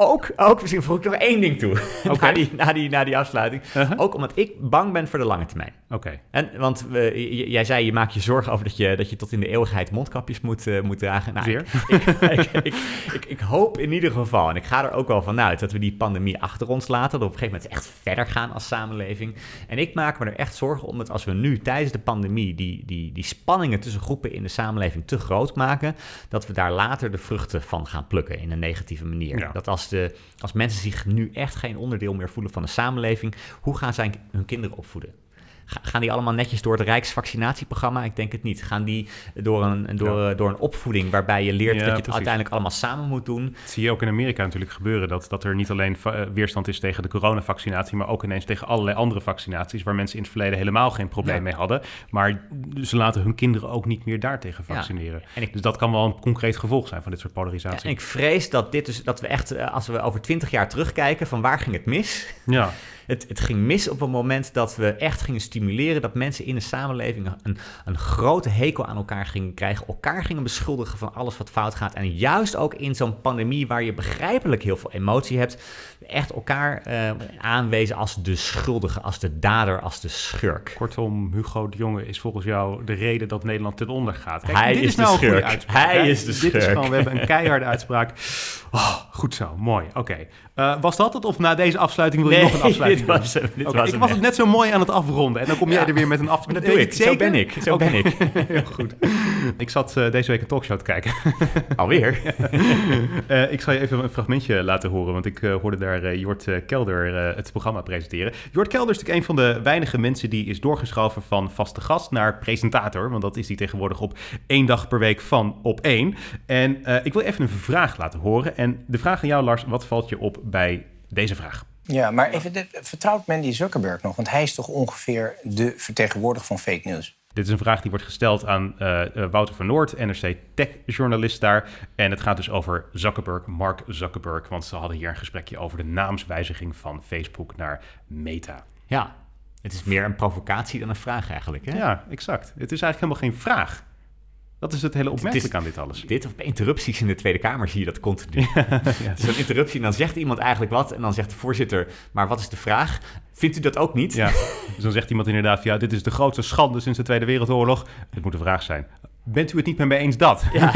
ook, ook, misschien voeg ik nog één ding toe. Oké. na, die, na, die, na die afsluiting. Uh-huh. Ook omdat ik bang ben voor de lange termijn. Oké. En, want we, j- jij zei, je maakt je zorgen over dat je, dat je tot in de eeuwigheid mondkapjes moet, eh, moet dragen. Nou, ik, ik, ik, ik hoop in ieder geval, en ik ga er ook wel vanuit, dat we die pandemie achter ons laten. Dat we op een gegeven moment echt verder gaan als samenleving. En ik maak me er echt zorgen om dat als we nu tijdens de pandemie die, die, die spanningen tussen groepen in de samenleving te groot maken, dat we daar later de vruchten van gaan plukken in een negatieve manier. Ja. Dat als, als mensen zich nu echt geen onderdeel meer voelen van de samenleving, hoe gaan zij hun kinderen opvoeden? Ga- Gaan die allemaal netjes door het Rijksvaccinatieprogramma? Ik denk het niet. Gaan die door een, door, door een opvoeding waarbij je leert Ja, dat je het precies. uiteindelijk allemaal samen moet doen? Dat zie je ook in Amerika natuurlijk gebeuren. Dat, dat er niet alleen eh, weerstand is tegen de coronavaccinatie, maar ook ineens tegen allerlei andere vaccinaties. Waar mensen in het verleden helemaal geen probleem Ja. mee hadden. Maar ze laten hun kinderen ook niet meer daartegen vaccineren. En ik, Dus dat kan wel een concreet gevolg zijn van dit soort polarisatie. en ik vrees dat dit dus, dat we echt, eh, als we over twintig jaar terugkijken, van waar ging het mis? Ja, Het, het ging mis op een moment dat we echt gingen stimuleren dat mensen in de samenleving een, een grote hekel aan elkaar gingen krijgen, elkaar gingen beschuldigen van alles wat fout gaat. En juist ook in zo'n pandemie waar je begrijpelijk heel veel emotie hebt, echt elkaar eh, aanwezen als de schuldige, als de dader, als de schurk. kortom, Hugo de Jonge is volgens jou de reden dat Nederland ten onder gaat. Hij dit is is de nou een goede schurk. uitspraak. Hij hè? is de Dit is schurk. gewoon, we hebben een keiharde uitspraak. Oh, goed zo, mooi. Oké. Eh, was dat het? Of na deze afsluiting wil je nog een afsluiting dit was hem. Dit was ik hem was het net zo mooi aan het afronden. En dan kom jij Ja. er weer met een afsluiting. Dat doe ik. Zo ben ik. Zo ben ik. Heel goed. Ik zat eh, deze week een talkshow te kijken. Alweer? Ik zal je even een fragmentje laten horen, want ik hoorde daar eh, Jort eh, Kelder eh, het programma presenteren. Jort Kelder is natuurlijk een van de weinige mensen die is doorgeschoven van vaste gast naar presentator, want dat is hij tegenwoordig op één dag per week van op één. En eh, ik wil even een vraag laten horen. En de vraag aan jou, Lars, wat valt je op bij deze vraag? Ja, maar even, vertrouwt men die Zuckerberg nog? Want hij is toch ongeveer de vertegenwoordiger van fake news? Dit is een vraag die wordt gesteld aan eh, eh, Wouter van Noord, NRC Tech-journalist daar. En het gaat dus over Zuckerberg, Mark Zuckerberg. Want ze hadden hier een gesprekje over de naamswijziging van Facebook naar Meta. Ja. Het is meer een provocatie dan een vraag eigenlijk. Hè? Ja, exact. Het is eigenlijk helemaal geen vraag. Dat is het hele opmerkelijke aan dit alles. Dit of interrupties in de Tweede Kamer zie je dat continu. Is een interruptie en dan zegt iemand eigenlijk wat. En dan zegt de voorzitter, maar wat is de vraag? Vindt u dat ook niet? Ja, dus dan zegt iemand inderdaad, ja, dit is de grootste schande sinds de Tweede Wereldoorlog. Het moet een vraag zijn. Bent u het niet met mij eens dat? Ja.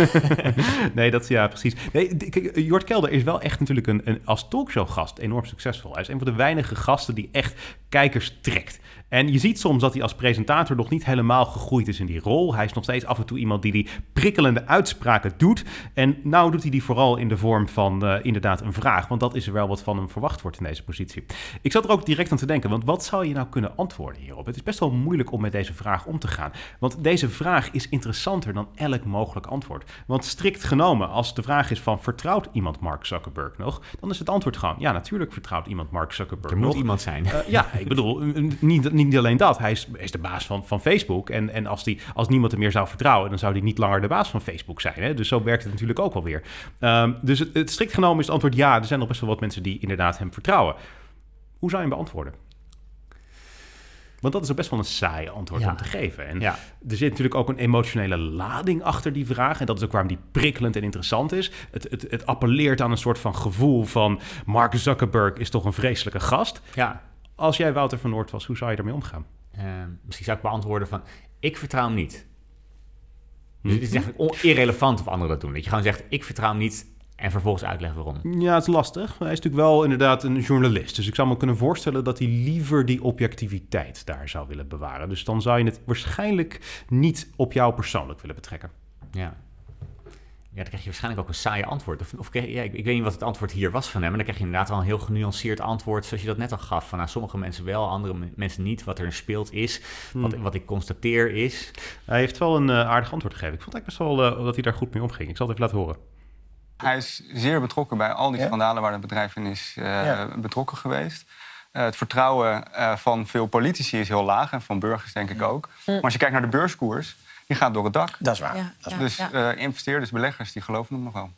nee, dat ja, precies. Nee, kijk, Jort Kelder is wel echt natuurlijk een, een als talkshowgast enorm succesvol. Hij is een van de weinige gasten die echt kijkers trekt. En je ziet soms dat hij als presentator nog niet helemaal gegroeid is in die rol. Hij is nog steeds af en toe iemand die die prikkelende uitspraken doet. En nou doet hij die vooral in de vorm van eh, inderdaad een vraag. Want dat is er wel wat van hem verwacht wordt in deze positie. Ik zat er ook direct aan te denken, want wat zou je nou kunnen antwoorden hierop? Het is best wel moeilijk om met deze vraag om te gaan. Want deze vraag is interessanter dan elk mogelijk antwoord. Want strikt genomen, als de vraag is van vertrouwt iemand Mark Zuckerberg nog? Dan is het antwoord gewoon, ja natuurlijk vertrouwt iemand Mark Zuckerberg Er moet iemand zijn. Eh, ja, ik bedoel, eh, niet, niet alleen dat. Hij is, is de baas van, van Facebook. En, en als, die, als niemand hem meer zou vertrouwen, dan zou hij niet langer de baas van Facebook zijn. Hè? Dus zo werkt het natuurlijk ook wel weer. Ehm, dus het, het strikt genomen is het antwoord ja. Er zijn nog best wel wat mensen die inderdaad hem vertrouwen. Hoe zou je hem beantwoorden? Want dat is ook best wel een saai antwoord Ja. om te geven. En Ja. er zit natuurlijk ook een emotionele lading achter die vraag. En dat is ook waarom die prikkelend en interessant is. Het, het, het appelleert aan een soort van gevoel van... Mark Zuckerberg is toch een vreselijke gast. Ja. Als jij Wouter van Noord was, hoe zou je daarmee omgaan? Eh, misschien zou ik beantwoorden van, ik vertrouw hem niet. Dus het is eigenlijk irrelevant of anderen dat doen. Dat je gewoon zegt, ik vertrouw hem niet en vervolgens uitleggen waarom. Ja, het is lastig. Hij is natuurlijk wel inderdaad een journalist. Dus ik zou me kunnen voorstellen dat hij liever die objectiviteit daar zou willen bewaren. Dus dan zou je het waarschijnlijk niet op jou persoonlijk willen betrekken. Ja. Ja, dan krijg je waarschijnlijk ook een saaie antwoord. Of, of ja, ik, ik weet niet wat het antwoord hier was van hem. Maar dan krijg je inderdaad wel een heel genuanceerd antwoord. Zoals je dat net al gaf. Van nou, sommige mensen wel, andere me- mensen niet. Wat er speelt is. Wat, wat ik constateer is. Hij heeft wel een eh, aardig antwoord gegeven. Ik vond eigenlijk best wel eh, dat hij daar goed mee omging. Ik zal het even laten horen. Hij is zeer betrokken bij al die Ja? schandalen waar het bedrijf in is eh, Ja. betrokken geweest. Eh, het vertrouwen eh, van veel politici is heel laag en van burgers denk ik ook. Maar als je kijkt naar de beurskoers, die gaat door het dak. Dat is waar. Ja, Dat is ja. Dus eh, investeerders, beleggers, die geloven hem nog wel.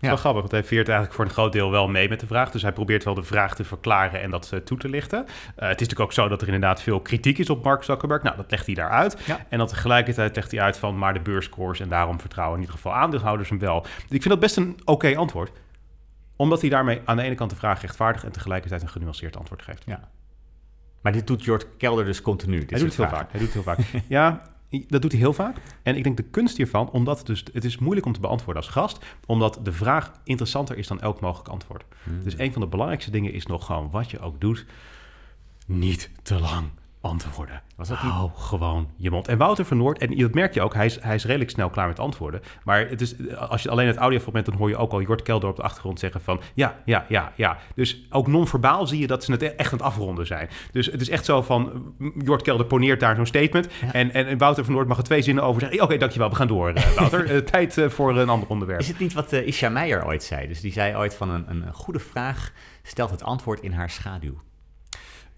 Is wel grappig, want hij veert eigenlijk voor een groot deel wel mee met de vraag. Dus hij probeert wel de vraag te verklaren en dat eh, toe te lichten. Eh, het is natuurlijk ook zo dat er inderdaad veel kritiek is op Mark Zuckerberg. Nou, dat legt hij daaruit. Ja. En dan tegelijkertijd legt hij uit van maar de beurskoers en daarom vertrouwen in ieder geval aandeelhouders hem wel. Dus ik vind dat best een oké antwoord. Omdat hij daarmee aan de ene kant de vraag rechtvaardig en tegelijkertijd een genuanceerd antwoord geeft. Ja. Maar dit doet Jort Kelder dus continu. dit Hij doet het heel vaak. Hij doet het heel vaak. ja, dat doet hij heel vaak. En ik denk de kunst hiervan, omdat het dus, het is moeilijk om te beantwoorden als gast, omdat de vraag interessanter is dan elk mogelijk antwoord. Hmm. Dus een van de belangrijkste dingen is nog gewoon wat je ook doet, niet te lang antwoorden. Was dat niet- Hou gewoon je mond. En Wouter van Noord, en dat merk je ook, hij is, hij is redelijk snel klaar met antwoorden. Maar het is, als je alleen het audiofragment, dan hoor je ook al Jort Kelder op de achtergrond zeggen van ja, ja, ja, ja. Dus ook non-verbaal zie je dat ze het echt aan het afronden zijn. Dus het is echt zo van, Jort Kelder poneert daar zo'n statement. En, en, en Wouter van Noord mag er twee zinnen over zeggen. Oké, dankjewel, we gaan door, eh, Wouter. Eh, tijd eh, voor een ander onderwerp. Is het niet wat Isha Meijer ooit zei? Dus die zei ooit van een, een goede vraag stelt het antwoord in haar schaduw.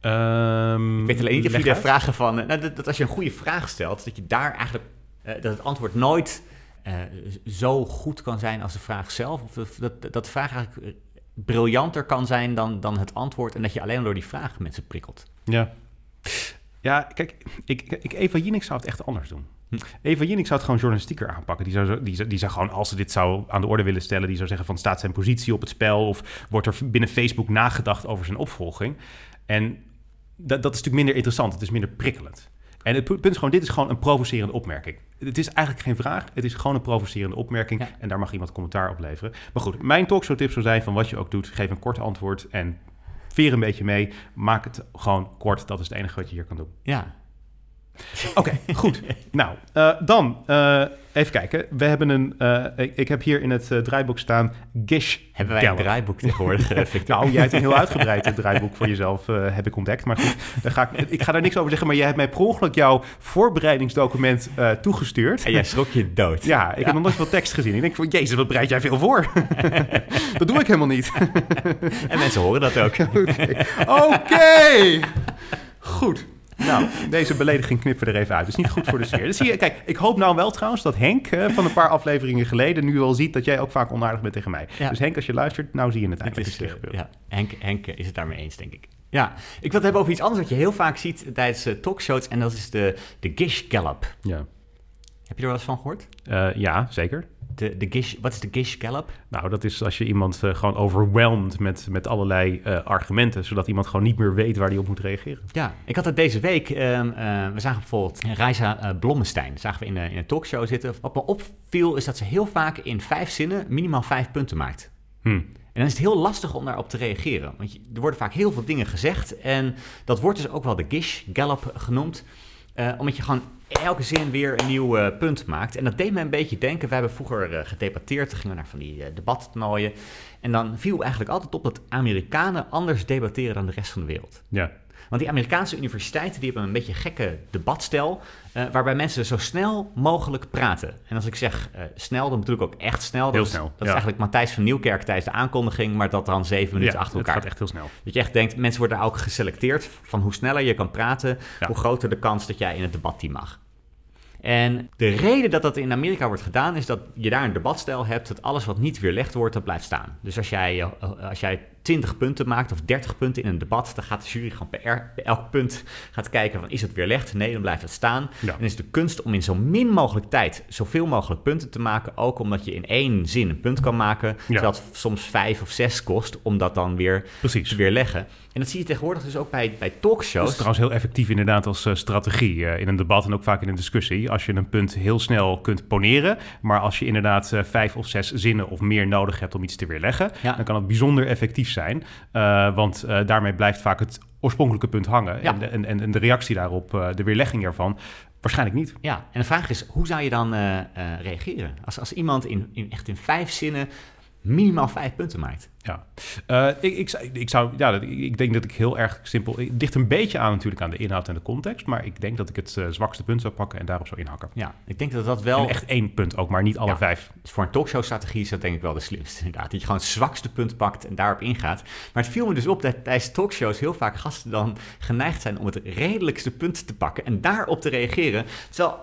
Ehm, Ik weet alleen niet of je de vragen van... eh, Nou, dat, dat als je een goede vraag stelt, dat je daar eigenlijk... eh, dat het antwoord nooit eh, zo goed kan zijn als de vraag zelf. Of dat, dat, de vraag eigenlijk briljanter kan zijn dan, dan het antwoord... en dat je alleen door die vraag mensen prikkelt. Ja. Ja, kijk, ik, ik, Eva Jinek zou het echt anders doen. Hm. Eva Jinek zou het gewoon journalistieker aanpakken. Die zou, zo- die, die zou gewoon, als ze dit zou aan de orde willen stellen... die zou zeggen van staat zijn positie op het spel... of wordt er binnen Facebook nagedacht over zijn opvolging. En dat, dat is natuurlijk minder interessant. Het is minder prikkelend. En het pu- punt is gewoon, dit is gewoon een provocerende opmerking. Het is eigenlijk geen vraag, het is gewoon een provocerende opmerking. Ja. En daar mag iemand commentaar op leveren. Maar goed, mijn talkshow tip zou zijn van wat je ook doet... geef een kort antwoord en veer een beetje mee. Maak het gewoon kort, dat is het enige wat je hier kan doen. Ja, Oké, goed. Nou, eh, dan eh, even kijken. We hebben een. eh, ik, ik heb hier in het eh, draaiboek staan. Gish. hebben wij een draaiboek tegenwoordig, eh? Nou, jij hebt een heel uitgebreid draaiboek voor jezelf, heb ik ontdekt. Maar goed, daar ga ik, ik ga daar niks over zeggen. Maar jij hebt mij per ongeluk jouw voorbereidingsdocument toegestuurd. En jij schrok je dood. Ja, ik heb nog nooit veel tekst gezien. Ik denk van, jezus, wat bereid jij veel voor? dat doe ik helemaal niet. En mensen horen dat ook. Oké. Goed. Nou, deze belediging knippen we er even uit. Dat is niet goed voor de sfeer. Dus je, kijk, ik hoop nou wel trouwens dat Henk eh, van een paar afleveringen geleden nu al ziet dat jij ook vaak onaardig bent tegen mij. Ja. Dus Henk, als je luistert, nou zie je het Het eigenlijk. is, is, eh, ja, Henk, Henk is het daarmee eens, denk ik. Ja, ik wil het hebben over iets anders wat je heel vaak ziet tijdens eh, talkshows. En dat is de, de Gish Gallop. Ja. Heb je er wel eens van gehoord? Eh, ja, zeker. De, de Gish, wat is de Gish Gallop? Nou, dat is als je iemand eh, gewoon overweldigt met, met allerlei eh, argumenten, zodat iemand gewoon niet meer weet waar hij op moet reageren. Ja, ik had het deze week. ehm, eh, we zagen bijvoorbeeld Reisa Blommestein. Zagen we in, een- in een talkshow zitten. Wat me opviel is dat ze heel vaak in vijf zinnen minimaal vijf punten maakt. Hm. En dan is het heel lastig om daarop te reageren. Want je- er worden vaak heel veel dingen gezegd. En dat wordt dus ook wel de Gish Gallop genoemd. omdat je gewoon elke zin weer een nieuw eh, punt maakt. En dat deed me een beetje denken. We hebben vroeger eh, gedebatteerd. Gingen we naar van die eh debattoernooien. En dan viel eigenlijk altijd op dat Amerikanen anders debatteren dan de rest van de wereld. Ja. Want die Amerikaanse universiteiten die hebben een beetje gekke debatstijl, waarbij mensen zo snel mogelijk praten. En als ik zeg snel, dan bedoel ik ook echt snel. Dat Heel is- snel, Dat ja. is eigenlijk Matthijs van Nieuwkerk tijdens de aankondiging, maar dat dan zeven minuten ja, achter het elkaar. gaat echt heel snel. Dat je echt denkt, mensen worden daar ook geselecteerd van hoe sneller je kan praten, Ja. hoe groter de kans dat jij in het debatteam mag. En de reden dat dat in Amerika wordt gedaan, is dat je daar een debatstijl hebt dat alles wat niet weerlegd wordt, dat blijft staan. Dus als jij, eh, als jij 20 punten maakt of 30 punten in een debat, dan gaat de jury gewoon per, er- elk punt gaat kijken van is het weerlegd? Nee, dan blijft het staan. Ja. En is de kunst om in zo min mogelijk tijd zoveel mogelijk punten te maken, ook omdat je in één zin een punt kan maken, terwijl het soms vijf of zes kost om dat dan weer Precies. te weerleggen. En dat zie je tegenwoordig dus ook bij, bij Dat talkshows. is trouwens heel effectief inderdaad als eh, strategie eh, in een debat en ook vaak in een discussie. Als je een punt heel snel kunt poneren, maar als je inderdaad eh, vijf of zes zinnen of meer nodig hebt om iets te weerleggen, Ja. dan kan het bijzonder effectief zijn. Eh, want eh, daarmee blijft vaak het oorspronkelijke punt hangen. Ja. En, de, en, en, de reactie daarop, eh, de weerlegging ervan, waarschijnlijk niet. Ja, en de vraag is, hoe zou je dan reageren? Als, als iemand in, in, echt in vijf zinnen minimaal vijf punten maakt. Ja, Eh, ik, ik, zou- ik, zou, ja, ik- ik denk dat ik heel erg simpel. Het ligt een beetje aan natuurlijk aan de inhoud en de context, maar ik denk dat ik het eh, zwakste punt zou pakken en daarop zou inhakken. Ja, ik denk dat dat wel... En echt één punt ook, maar niet alle Ja. vijf. Dus voor een talkshow-strategie is dat denk ik wel de slimste inderdaad. Dat je gewoon het zwakste punt pakt en daarop ingaat. Maar het viel me dus op dat tijdens talkshows heel vaak gasten dan geneigd zijn om het redelijkste punt te pakken en daarop te reageren. Terwijl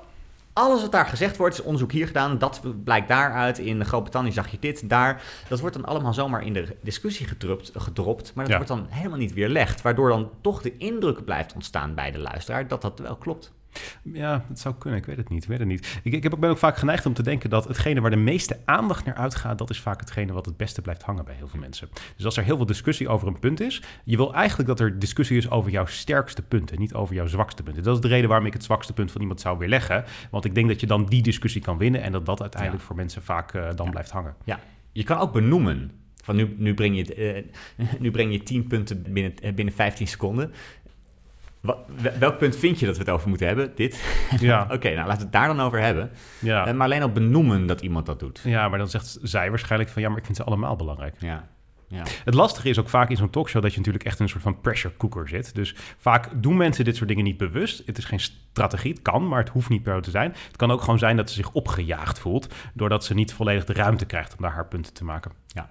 alles wat daar gezegd wordt, is onderzoek hier gedaan, dat blijkt daaruit, in Groot-Brittannië zag je dit, daar. Dat wordt dan allemaal zomaar in de discussie gedrupt, gedropt, maar dat Ja. wordt dan helemaal niet weerlegd. Waardoor dan toch de indruk blijft ontstaan bij de luisteraar dat dat wel klopt. Ja, dat zou kunnen. Ik weet het niet. Ik weet het niet. Ik, ik heb, ben ook vaak geneigd om te denken dat hetgene waar de meeste aandacht naar uitgaat, dat is vaak hetgene wat het beste blijft hangen bij heel veel mensen. Dus als er heel veel discussie over een punt is, je wil eigenlijk dat er discussie is over jouw sterkste punten, niet over jouw zwakste punten. Dat is de reden waarom ik het zwakste punt van iemand zou weerleggen. Want ik denk dat je dan die discussie kan winnen en dat dat uiteindelijk voor mensen vaak uh, dan blijft hangen. Ja, je kan ook benoemen. Van nu, nu, breng je, uh, nu breng je 10 punten binnen, binnen 15 seconden. Wat, welk punt vind je dat we het over moeten hebben? Dit? Ja. Oké, nou laten we het daar dan over hebben. Ja. Uh, maar alleen al benoemen dat iemand dat doet. Ja, maar dan zegt zij waarschijnlijk van ja, maar ik vind ze allemaal belangrijk. Ja. Ja. Het lastige is ook vaak in zo'n talkshow dat je natuurlijk echt in een soort van pressure cooker zit. Dus vaak doen mensen dit soort dingen niet bewust. Het is geen strategie, het kan, maar het hoeft niet per se te zijn. Het kan ook gewoon zijn dat ze zich opgejaagd voelt, doordat ze niet volledig de ruimte krijgt om daar haar punten te maken. Ja.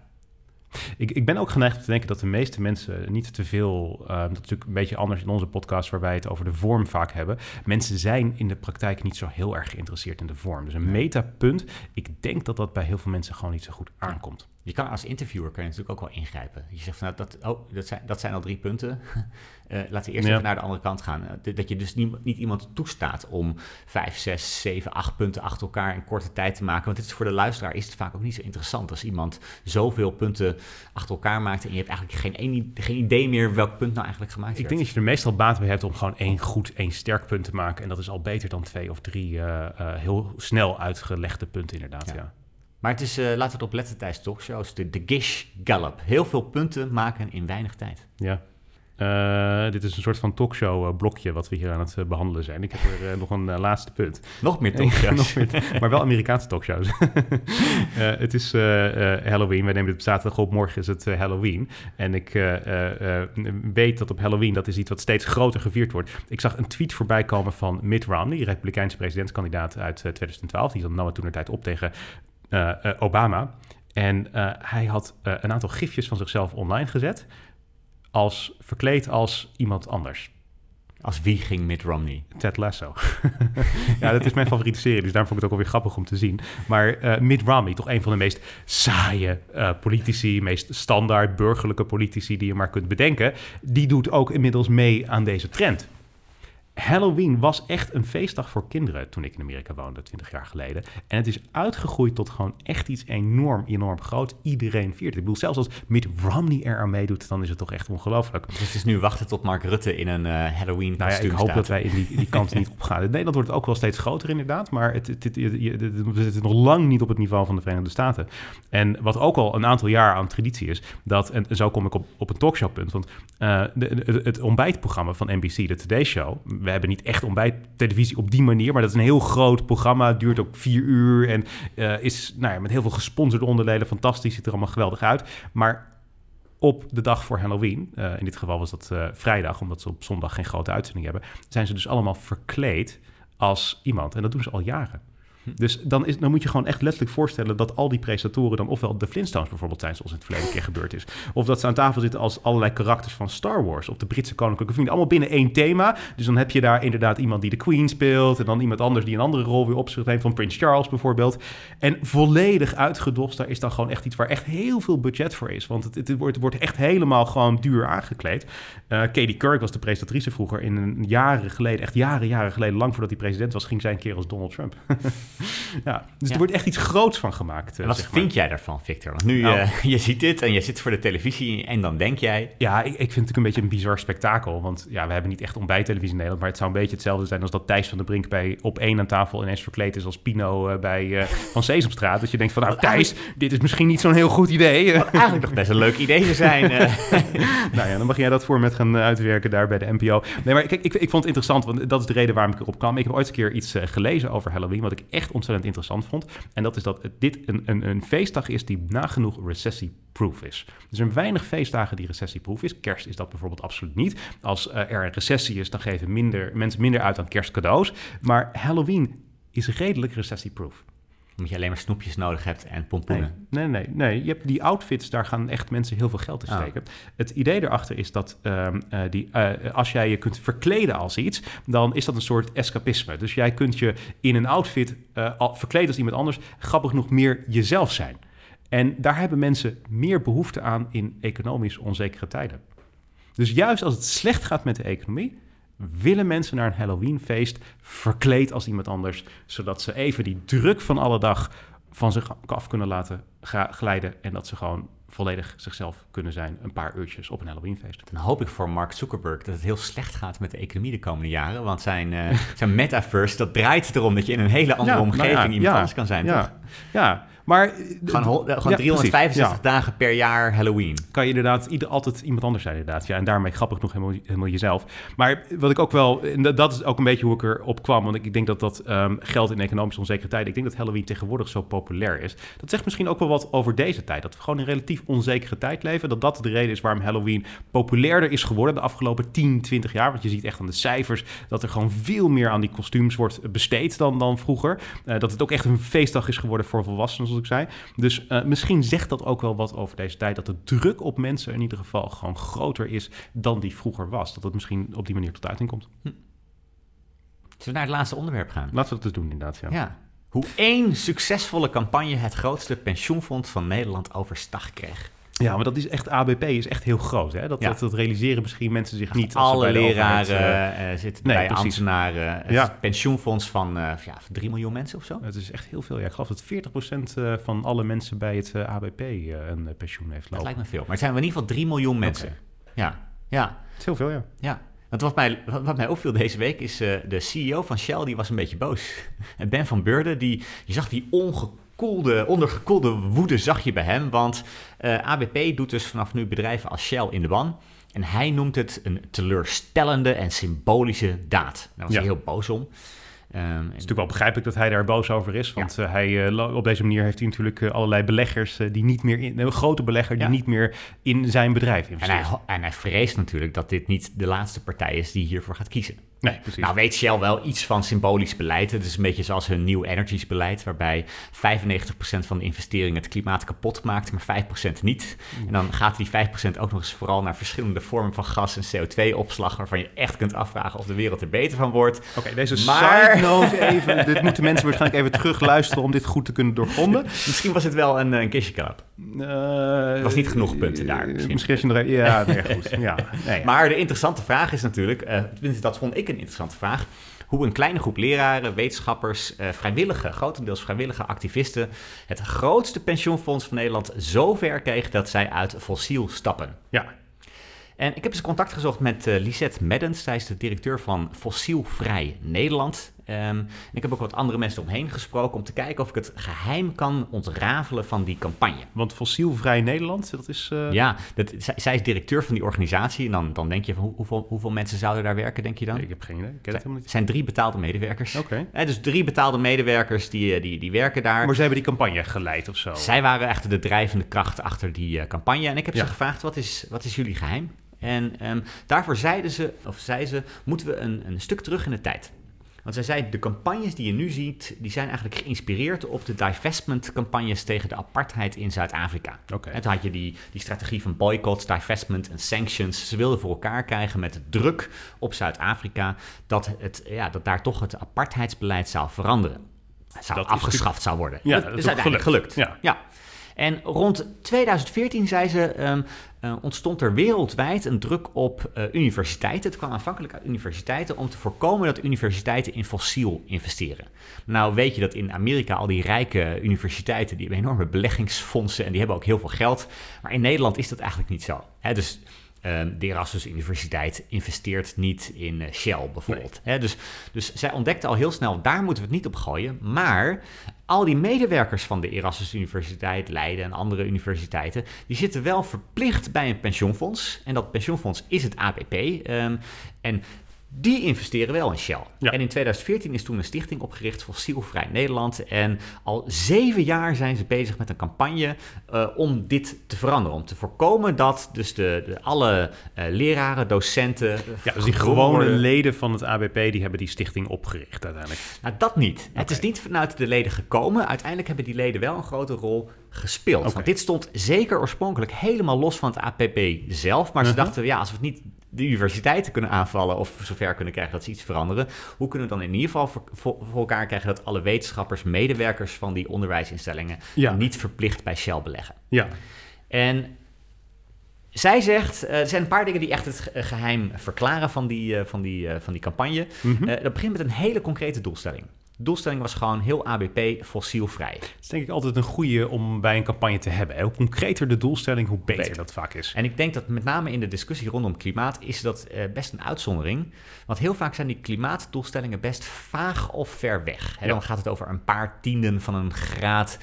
Ik, ik ben ook geneigd om te denken dat de meeste mensen niet te veel. Uh, dat is natuurlijk een beetje anders in onze podcast, waar wij het over de vorm vaak hebben. Mensen zijn in de praktijk niet zo heel erg geïnteresseerd in de vorm. Dus een metapunt, ik denk dat dat bij heel veel mensen gewoon niet zo goed aankomt. Je kan als interviewer kan je natuurlijk ook wel ingrijpen. Je zegt van nou, dat, oh, dat, zijn, dat zijn al drie punten. Uh, laten we eerst Ja. even naar de andere kant gaan. Uh, dat je dus niet, niet iemand toestaat om vijf, zes, zeven, acht punten achter elkaar in korte tijd te maken. Want het is voor de luisteraar is het vaak ook niet zo interessant als iemand zoveel punten achter elkaar maakt en je hebt eigenlijk geen, een, geen idee meer welk punt nou eigenlijk gemaakt Ik werd. denk dat je er meestal baat bij hebt om gewoon één goed, één sterk punt te maken. En dat is al beter dan twee of drie eh, eh, heel snel uitgelegde punten, inderdaad. Ja. Ja. Maar het is, eh, laten we het opletten tijdens talkshows, de, de Gish Gallop. Heel veel punten maken in weinig tijd. Ja. Eh, dit is een soort van talkshow-blokje wat we hier aan het eh, behandelen zijn. Ik heb er eh, nog een eh, laatste punt. Nog meer talkshows. nog meer, maar wel Amerikaanse talkshows. Eh, het is eh, eh, Halloween. Wij nemen dit op zaterdag op. Morgen is het eh, Halloween. En ik eh, eh, eh, weet dat op Halloween, dat is iets wat steeds groter gevierd wordt. Ik zag een tweet voorbij komen van Mitt Romney, Republikeinse presidentskandidaat uit eh, 2012. Die nam toen de tijd op tegen eh, eh, Obama. En eh, hij had eh, een aantal gifjes van zichzelf online gezet. Als verkleed als iemand anders. Als wie ging Mitt Romney? Ted Lasso. ja, dat is mijn favoriete serie, dus daarom vond ik het ook alweer grappig om te zien. Maar eh Mitt Romney, toch een van de meest saaie eh, politici, meest standaard burgerlijke politici die je maar kunt bedenken, die doet ook inmiddels mee aan deze trend. Halloween was echt een feestdag voor kinderen toen ik in Amerika woonde, 20 jaar geleden. En het is uitgegroeid tot gewoon echt iets enorm, enorm groot. Iedereen viert het. Ik bedoel, zelfs als Mitt Romney er aan meedoet, dan is het toch echt ongelooflijk. Dus het is nu wachten tot Mark Rutte in een eh, Halloween Nou ja, ik hoop staat. dat wij in die, die kant niet opgaan. In Nederland wordt het ook wel steeds groter inderdaad, maar het, het, we zitten nog lang niet op het niveau van de Verenigde Staten. En wat ook al een aantal jaar aan traditie is, dat, en zo kom ik op, op een talkshowpunt, want eh, de- het ontbijtprogramma van NBC, de Today Show, we hebben niet echt ontbijttelevisie op die manier, maar dat is een heel groot programma, duurt ook vier uur en eh, is nou ja, met heel veel gesponsorde onderdelen, fantastisch, ziet er allemaal geweldig uit. Maar op de dag voor Halloween, eh, in dit geval was dat eh, vrijdag, omdat ze op zondag geen grote uitzending hebben, zijn ze dus allemaal verkleed als iemand. En dat doen ze al jaren. Dus dan, is, dan moet je gewoon echt letterlijk voorstellen dat al die presentatoren dan ofwel de Flintstones bijvoorbeeld zijn, zoals in het verleden keer gebeurd is. Of dat ze aan tafel zitten als allerlei karakters van Star Wars of de Britse koninklijke familie. Allemaal binnen één thema. Dus dan heb je daar inderdaad iemand die de Queen speelt en dan iemand anders die een andere rol weer op zich neemt, van Prins Charles bijvoorbeeld. En volledig uitgedost, daar is dan gewoon echt iets waar echt heel veel budget voor is. Want het, het, wordt, wordt echt helemaal gewoon duur aangekleed. Eh Katie Kirk was de presentatrice vroeger in een jaren geleden, echt jaren, jaren geleden, lang voordat hij president was, ging zij een keer als Donald Trump. ja, dus Ja. er wordt echt iets groots van gemaakt. eh, En wat zeg maar. vind jij daarvan, Victor? Want nu, Nou. eh, je ziet dit en je zit voor de televisie en dan denk jij... Ja, ik, ik vind het natuurlijk een beetje een bizar spektakel. Want ja, we hebben niet echt ontbijttelevisie in Nederland. Maar het zou een beetje hetzelfde zijn als dat Thijs van der Brink bij op één aan tafel ineens verkleed is als Pino eh, bij eh, Van Sesamstraat. Dat je denkt van nou Thijs, dit is misschien niet zo'n heel goed idee. Wat eigenlijk nog best een leuk idee te zijn. eh. nou ja, dan mag jij dat voor met gaan eh, uitwerken daar bij de NPO. Nee, maar kijk, ik, ik vond het interessant, want dat is de reden waarom ik erop kwam. Ik heb ooit een keer iets eh, gelezen over Halloween, wat ik echt ontzettend interessant vond. En dat is dat dit een, een, een feestdag is die nagenoeg recessieproof is. Er zijn weinig feestdagen die recessieproof is. Kerst is dat bijvoorbeeld absoluut niet. Als eh, er een recessie is, dan geven minder, mensen minder uit aan kerstcadeaus. Maar Halloween is redelijk recessieproof. Omdat je alleen maar snoepjes nodig hebt en pompoenen. Nee, nee, nee, nee. Je hebt die outfits, daar gaan echt mensen heel veel geld in Ah. steken. Het idee erachter is dat ehm, eh, die, eh, als jij je kunt verkleden als iets, dan is dat een soort escapisme. Dus jij kunt je in een outfit al- verkleden als iemand anders, grappig genoeg meer jezelf zijn. En daar hebben mensen meer behoefte aan in economisch onzekere tijden. Dus juist als het slecht gaat met de economie, willen mensen naar een Halloweenfeest verkleed als iemand anders, zodat ze even die druk van alle dag van zich af kunnen laten glijden en dat ze gewoon volledig zichzelf kunnen zijn een paar uurtjes op een Halloweenfeest. Dan hoop ik voor Mark Zuckerberg dat het heel slecht gaat met de economie de komende jaren. Want zijn, eh, zijn metaverse, dat draait erom dat je in een hele andere Ja, nou omgeving ja, iemand ja, anders kan zijn, ja, toch? Ja, maar... Gewoon, eh, gewoon Ja, 365 precies, ja. dagen per jaar Halloween. kan je inderdaad ieder, altijd iemand anders zijn, inderdaad. Ja, en daarmee grappig nog helemaal, helemaal jezelf. Maar wat ik ook wel, en dat- is ook een beetje hoe ik erop kwam, want ik, ik denk dat dat ehm, geldt in economische onzekere tijden. Ik denk dat Halloween tegenwoordig zo populair is. Dat zegt misschien ook wel wat over deze tijd. Dat we gewoon in een relatief onzekere tijd leven. Dat dat de reden is waarom Halloween populairder is geworden de afgelopen 10, 20 jaar. Want je ziet echt aan de cijfers dat er gewoon veel meer aan die kostuums wordt besteed dan, dan vroeger. Eh, dat het ook echt een feestdag is geworden voor volwassenen, zoals ik zei. Dus eh, misschien zegt dat ook wel wat over deze tijd. Dat de druk op mensen in ieder geval gewoon groter is dan die vroeger was. Dat het misschien op die manier tot uiting komt. Zullen we naar het laatste onderwerp gaan? Laten we dat dus doen, inderdaad. Ja. Ja. Hoe één succesvolle campagne het grootste pensioenfonds van Nederland overstag kreeg. Ja, maar dat is echt, ABP is echt heel groot. Hè? Dat, Ja. dat, dat realiseren misschien mensen zich niet. als Alle overheid, leraren eh, eh, zitten nee, bij precies. ambtenaren. Het Ja. pensioenfonds van eh, ja, 3 miljoen mensen of zo. het is echt heel veel. Ja, ik geloof dat 40% eh, van alle mensen bij het ABP een pensioen heeft Dat lopen. lijkt me veel. Maar het zijn in ieder geval 3 miljoen mensen. Ja, ja, Het is heel veel, ja. ja. Want wat mij, wat, mij opviel deze week is de CEO van Shell, die was een beetje boos. En Ben van Beurden, die, je zag die ongekoelde, ondergekoelde woede zag je bij hem. Want eh, ABP doet dus vanaf nu bedrijven als Shell in de ban. En hij noemt het een teleurstellende en symbolische daad. Daar was Ja. hij heel boos om. Ehm, en- Het is natuurlijk wel begrijpelijk dat hij daar boos over is. Want eh, hij, eh, op deze manier heeft hij natuurlijk allerlei beleggers die niet meer in. Een grote belegger die niet meer in zijn bedrijf en, investeert. hij, ho- en hij vreest natuurlijk dat dit niet de laatste partij is die hiervoor gaat kiezen. Nee, precies. Nou weet Shell wel iets van symbolisch beleid. Het is een beetje zoals hun New Energies beleid, waarbij 95% van de investeringen het klimaat kapot maakt, maar 5% niet. En dan gaat die 5% ook nog eens vooral naar verschillende vormen van gas- en CO2-opslag, waarvan je echt kunt afvragen of de wereld er beter van wordt. Oké, deze Maar- side note even. dit moeten mensen waarschijnlijk even terug luisteren om dit goed te kunnen doorgronden. Misschien was het wel een, eh, een kistje klap. Er was niet genoeg punten daar, misschien. Misschien nog Ja, nee, goed. Ja, nee, ja. Maar de interessante vraag is natuurlijk, eh, tenminste dat vond ik een interessante vraag, hoe een kleine groep leraren, wetenschappers, eh, vrijwillige, grotendeels vrijwillige activisten, het grootste pensioenfonds van Nederland zo ver kreeg dat zij uit fossiel stappen. ja. En ik heb eens contact gezocht met eh, Lisette Meddens. Zij is de directeur van Fossielvrij Nederland. En ik heb ook wat andere mensen omheen gesproken om te kijken of ik het geheim kan ontrafelen van die campagne. Want fossielvrij Nederland, dat is... eh, Ja, dat, zij, zij is directeur van die organisatie. En dan, dan denk je van hoe- hoeveel, hoeveel mensen zouden daar werken, denk je dan? Ik heb geen idee. Ik ken het helemaal niet. zijn drie betaalde medewerkers. Oké. Dus drie betaalde medewerkers die, eh, die, die werken daar. Maar ze hebben die campagne geleid of zo. Zij waren echt de drijvende kracht achter die eh, campagne. En ik heb Ja. ze gevraagd, wat is, wat is jullie geheim? En ehm, daarvoor zeiden ze, of zei ze, moeten we een, een stuk terug in de tijd. Want zij zei, de campagnes die je nu ziet, die zijn eigenlijk geïnspireerd op de divestment-campagnes tegen de apartheid in Zuid-Afrika. Oké. En toen had je die, die strategie van boycott, divestment en sanctions. Ze wilden voor elkaar krijgen met druk op Zuid-Afrika dat, het, ja, dat daar toch het apartheidsbeleid zou veranderen. Het zou Dat afgeschaft zou worden. Ja, dat, dat is uiteindelijk gelukt. gelukt. Ja. Ja. En rond 2014, zei ze, ehm, eh, ontstond er wereldwijd een druk op eh, universiteiten. Het kwam aanvankelijk uit universiteiten om te voorkomen dat universiteiten in fossiel investeren. Nou weet je dat in Amerika al die rijke universiteiten, die hebben enorme beleggingsfondsen en die hebben ook heel veel geld. Maar in Nederland is dat eigenlijk niet zo. Hè, dus de Erasmus Universiteit investeert niet in eh, Shell bijvoorbeeld. Dus, dus zij ontdekte al heel snel, daar moeten we het niet op gooien. Maar al die medewerkers van de Erasmus Universiteit, Leiden en andere universiteiten, die zitten wel verplicht bij een pensioenfonds. En dat pensioenfonds is het APP. ehm, en die investeren wel in Shell. Ja. En in 2014 is toen een stichting opgericht, Fossielvrij Nederland. En al zeven jaar zijn ze bezig met een campagne eh, om dit te veranderen. Om te voorkomen dat dus de, de alle eh, leraren, docenten... eh, Ja, dus die gewone worden- leden van het ABP, die hebben die stichting opgericht uiteindelijk. nou, dat niet. Het is niet vanuit de leden gekomen. Uiteindelijk hebben die leden wel een grote rol gespeeld. Want dit stond zeker oorspronkelijk helemaal los van het APP zelf. Maar ze Mhm. dachten, ja, als we het niet de universiteiten kunnen aanvallen of zover kunnen krijgen dat ze iets veranderen, hoe kunnen we dan in ieder geval voor, voor, voor elkaar krijgen dat alle wetenschappers, medewerkers van die onderwijsinstellingen Ja. niet verplicht bij Shell beleggen? Ja, En zij zegt, eh, er zijn een paar dingen die echt het ge- geheim verklaren van die, eh, van die, eh, van die campagne. Mhm. Dat begint met een hele concrete doelstelling. Doelstelling was gewoon heel ABP fossielvrij. Dat is denk ik altijd een goede om bij een campagne te hebben. Hoe concreter de doelstelling, hoe beter, Beter. dat vaak is. En ik denk dat met name in de discussie rondom klimaat is dat eh, best een uitzondering. Want heel vaak zijn die klimaatdoelstellingen best vaag of ver weg. Ja. Dan gaat het over een paar tienden van een graad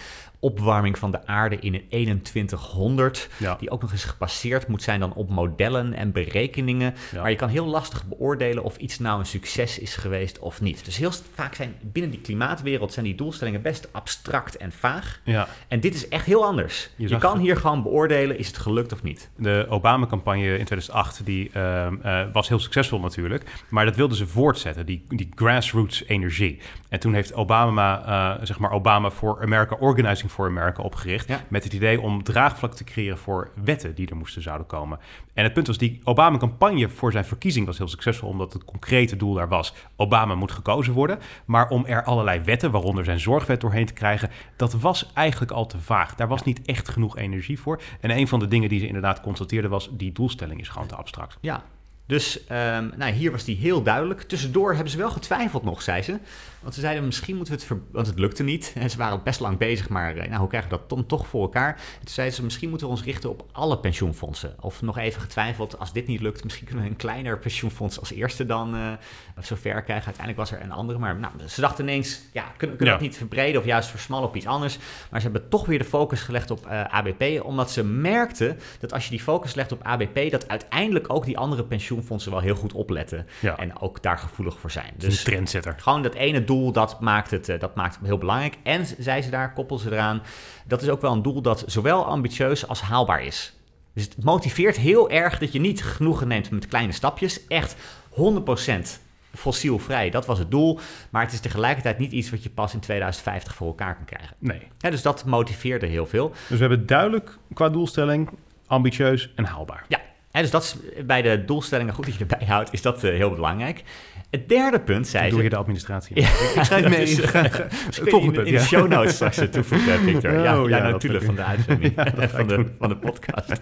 opwarming van de aarde in een 2100. Ja. Die ook nog eens gebaseerd moet zijn dan op modellen en berekeningen. Ja. Maar je kan heel lastig beoordelen of iets nou een succes is geweest of niet. Dus heel vaak zijn binnen die klimaatwereld zijn die doelstellingen best abstract en vaag. Ja. En dit is echt heel anders. Je kan het. hier gewoon beoordelen, is het gelukt of niet. De Obama-campagne in 2008 die, ehm, eh, was heel succesvol natuurlijk. Maar dat wilden ze voortzetten, die, die grassroots energie. En toen heeft Obama, eh, zeg maar Obama for America, Organizing for America opgericht. Ja. Met het idee om draagvlak te creëren voor wetten die er moesten zouden komen. En het punt was, die Obama-campagne voor zijn verkiezing was heel succesvol. Omdat het concrete doel daar was, Obama moet gekozen worden. Maar om er allerlei wetten, waaronder zijn zorgwet doorheen te krijgen, dat was eigenlijk al te vaag. Daar was niet echt genoeg energie voor. En een van de dingen die ze inderdaad constateerden was, die doelstelling is gewoon te abstract. Ja, dus ehm, nou, hier was die heel duidelijk. Tussendoor hebben ze wel getwijfeld nog, zei ze. Want ze zeiden, misschien moeten we het... Want het lukte niet. En ze waren best lang bezig, maar eh, nou, hoe krijgen we dat dan toch voor elkaar? En toen zeiden ze, misschien moeten we ons richten op alle pensioenfondsen. Of nog even getwijfeld, als dit niet lukt... misschien kunnen we een kleiner pensioenfonds als eerste dan eh zover krijgen. Uiteindelijk was er een andere, maar nou, ze dachten ineens... ja, kunnen, kunnen we Ja. dat niet verbreden of juist versmallen op iets anders? Maar ze hebben toch weer de focus gelegd op eh, ABP... omdat ze merkten dat als je die focus legt op ABP... dat uiteindelijk ook die andere pensioenfondsen wel heel goed opletten... Ja. en ook daar gevoelig voor zijn. Dus een trendsetter. gewoon dat ene doel, dat maakt, het, eh, dat maakt het heel belangrijk. En, zei ze daar, koppel ze eraan, dat is ook wel een doel dat zowel ambitieus als haalbaar is. Dus het motiveert heel erg dat je niet genoegen neemt met kleine stapjes. Echt 100% fossielvrij, dat was het doel. Maar het is tegelijkertijd niet iets wat je pas in 2050 voor elkaar kan krijgen. Nee. Ja, dus dat motiveerde heel veel. Dus we hebben duidelijk qua doelstelling, ambitieus en haalbaar. Ja, hè, dus dat is bij de doelstellingen, goed dat je erbij houdt, is dat eh, heel belangrijk. Het derde punt, zei Doe je de administratie. Ja, Ik schrijf mee. is, Ga- eh, Volgende in, punt, in ja. de show notes straks eh, toevoegen, Victor. ja, Oh, ja, ja, natuurlijk lukt van de uitzending, van, de, van de podcast.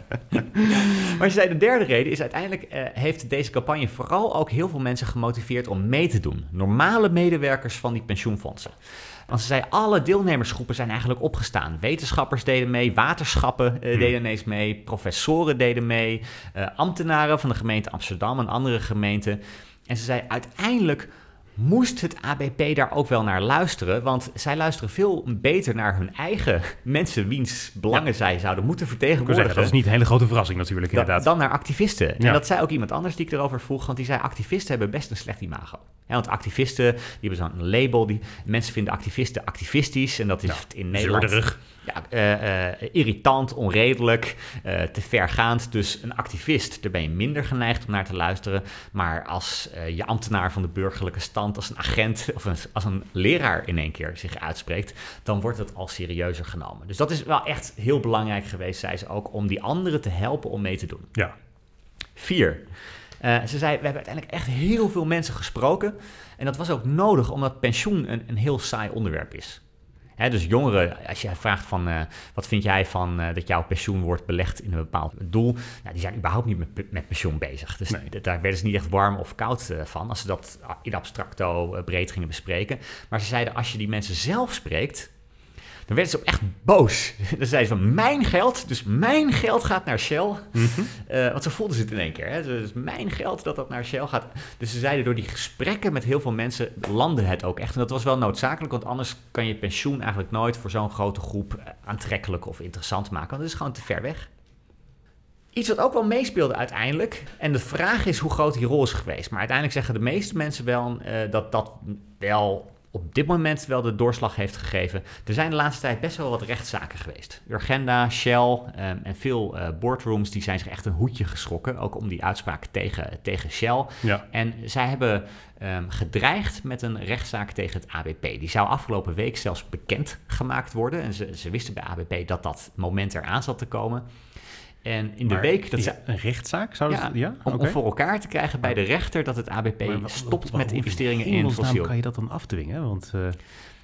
maar je zei, de derde reden is uiteindelijk eh, heeft deze campagne vooral ook heel veel mensen gemotiveerd om mee te doen. Normale medewerkers van die pensioenfondsen. Want ze zei, alle deelnemersgroepen zijn eigenlijk opgestaan. Wetenschappers deden mee, waterschappen eh, Hmm. deden ineens mee, professoren deden mee, eh, ambtenaren van de gemeente Amsterdam en andere gemeenten. En ze zei, uiteindelijk moest het ABP daar ook wel naar luisteren. Want zij luisteren veel beter naar hun eigen mensen wiens belangen zij zouden moeten vertegenwoordigen. zeggen, dat is niet een hele grote verrassing natuurlijk, Dan, inderdaad. dan naar activisten. Ja. En dat zei ook iemand anders die ik erover vroeg. Want die zei, activisten hebben best een slecht imago. Ja, want activisten, die hebben zo'n label. Die, mensen vinden activisten activistisch. En dat is in Nederland... Zeurderig. Ja, eh, eh, irritant, onredelijk, eh, te vergaand. Dus een activist, daar ben je minder geneigd om naar te luisteren. Maar als je ambtenaar van de burgerlijke stand, als een agent of een, als een leraar in één keer zich uitspreekt, dan wordt het al serieuzer genomen. Dus dat is wel echt heel belangrijk geweest, zei ze ook, om die anderen te helpen om mee te doen. Ja. Vier. Eh, ze zei, we hebben uiteindelijk echt heel veel mensen gesproken. En dat was ook nodig, omdat pensioen een, een heel saai onderwerp is. Hè, dus jongeren, als je vraagt van eh, wat vind jij van eh, dat jouw pensioen wordt belegd in een bepaald doel, nou, die zijn überhaupt niet met, met pensioen bezig. Dus Nee. daar werden ze niet echt warm of koud eh, van als ze dat in abstracto breed gingen bespreken. Maar ze zeiden, als je die mensen zelf spreekt, dan werden ze ook echt boos. Dan zeiden ze van, mijn geld, dus mijn geld gaat naar Shell. Eh, want zo voelden ze het in één keer. Hè? Dus mijn geld dat dat naar Shell gaat. Dus ze zeiden door die gesprekken met heel veel mensen landde het ook echt. En dat was wel noodzakelijk, want anders kan je pensioen eigenlijk nooit voor zo'n grote groep eh, aantrekkelijk of interessant maken. Want het is gewoon te ver weg. Iets wat ook wel meespeelde uiteindelijk. En de vraag is hoe groot die rol is geweest. Maar uiteindelijk zeggen de meeste mensen wel eh, dat dat wel op dit moment wel de doorslag heeft gegeven. Er zijn de laatste tijd best wel wat rechtszaken geweest. Urgenda, Shell ehm, en veel eh, boardrooms die zijn zich echt een hoedje geschrokken. Ook om die uitspraak tegen, tegen Shell. Ja. En zij hebben ehm, gedreigd met een rechtszaak tegen het ABP. Die zou afgelopen week zelfs bekend gemaakt worden. En ze, ze wisten bij ABP dat dat moment eraan zat te komen. En in de Maar week dat het een rechtszaak? Zou ja, ja? om, voor elkaar te krijgen bij de rechter dat het ABP Maar stopt met hoe investeringen in hemelsnaam fossiel. kan je dat dan afdwingen? Want eh,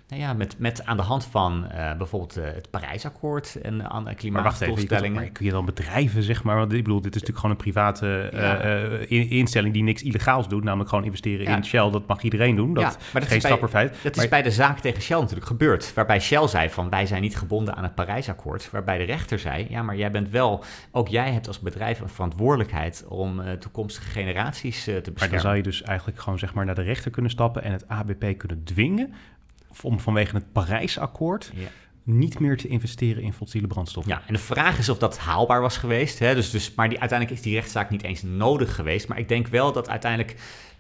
nou ja, met, met aan de hand van uh, bijvoorbeeld uh, het Parijsakkoord en andere klimaatdoelstellingen. Maar, kun je dan bedrijven, zeg maar, want ik bedoel, dit is natuurlijk gewoon een private uh, in, instelling die niks illegaals doet, namelijk gewoon investeren ja. in Shell. Dat mag iedereen doen, dat, ja, maar dat geen stapperfeit. Dat is bij de zaak tegen Shell natuurlijk gebeurd, waarbij Shell zei van wij zijn niet gebonden aan het Parijsakkoord, waarbij de rechter zei, ja, maar jij bent wel, ook jij hebt als bedrijf een verantwoordelijkheid om toekomstige generaties te beschermen. Maar dan zou je dus eigenlijk gewoon zeg maar naar de rechter kunnen stappen en het ABP kunnen dwingen om vanwege het Parijsakkoord ja. niet meer te investeren in fossiele brandstoffen. Ja, en de vraag is of dat haalbaar was geweest. Hè? Dus, dus, maar die, uiteindelijk is die rechtszaak niet eens nodig geweest. Maar ik denk wel dat uiteindelijk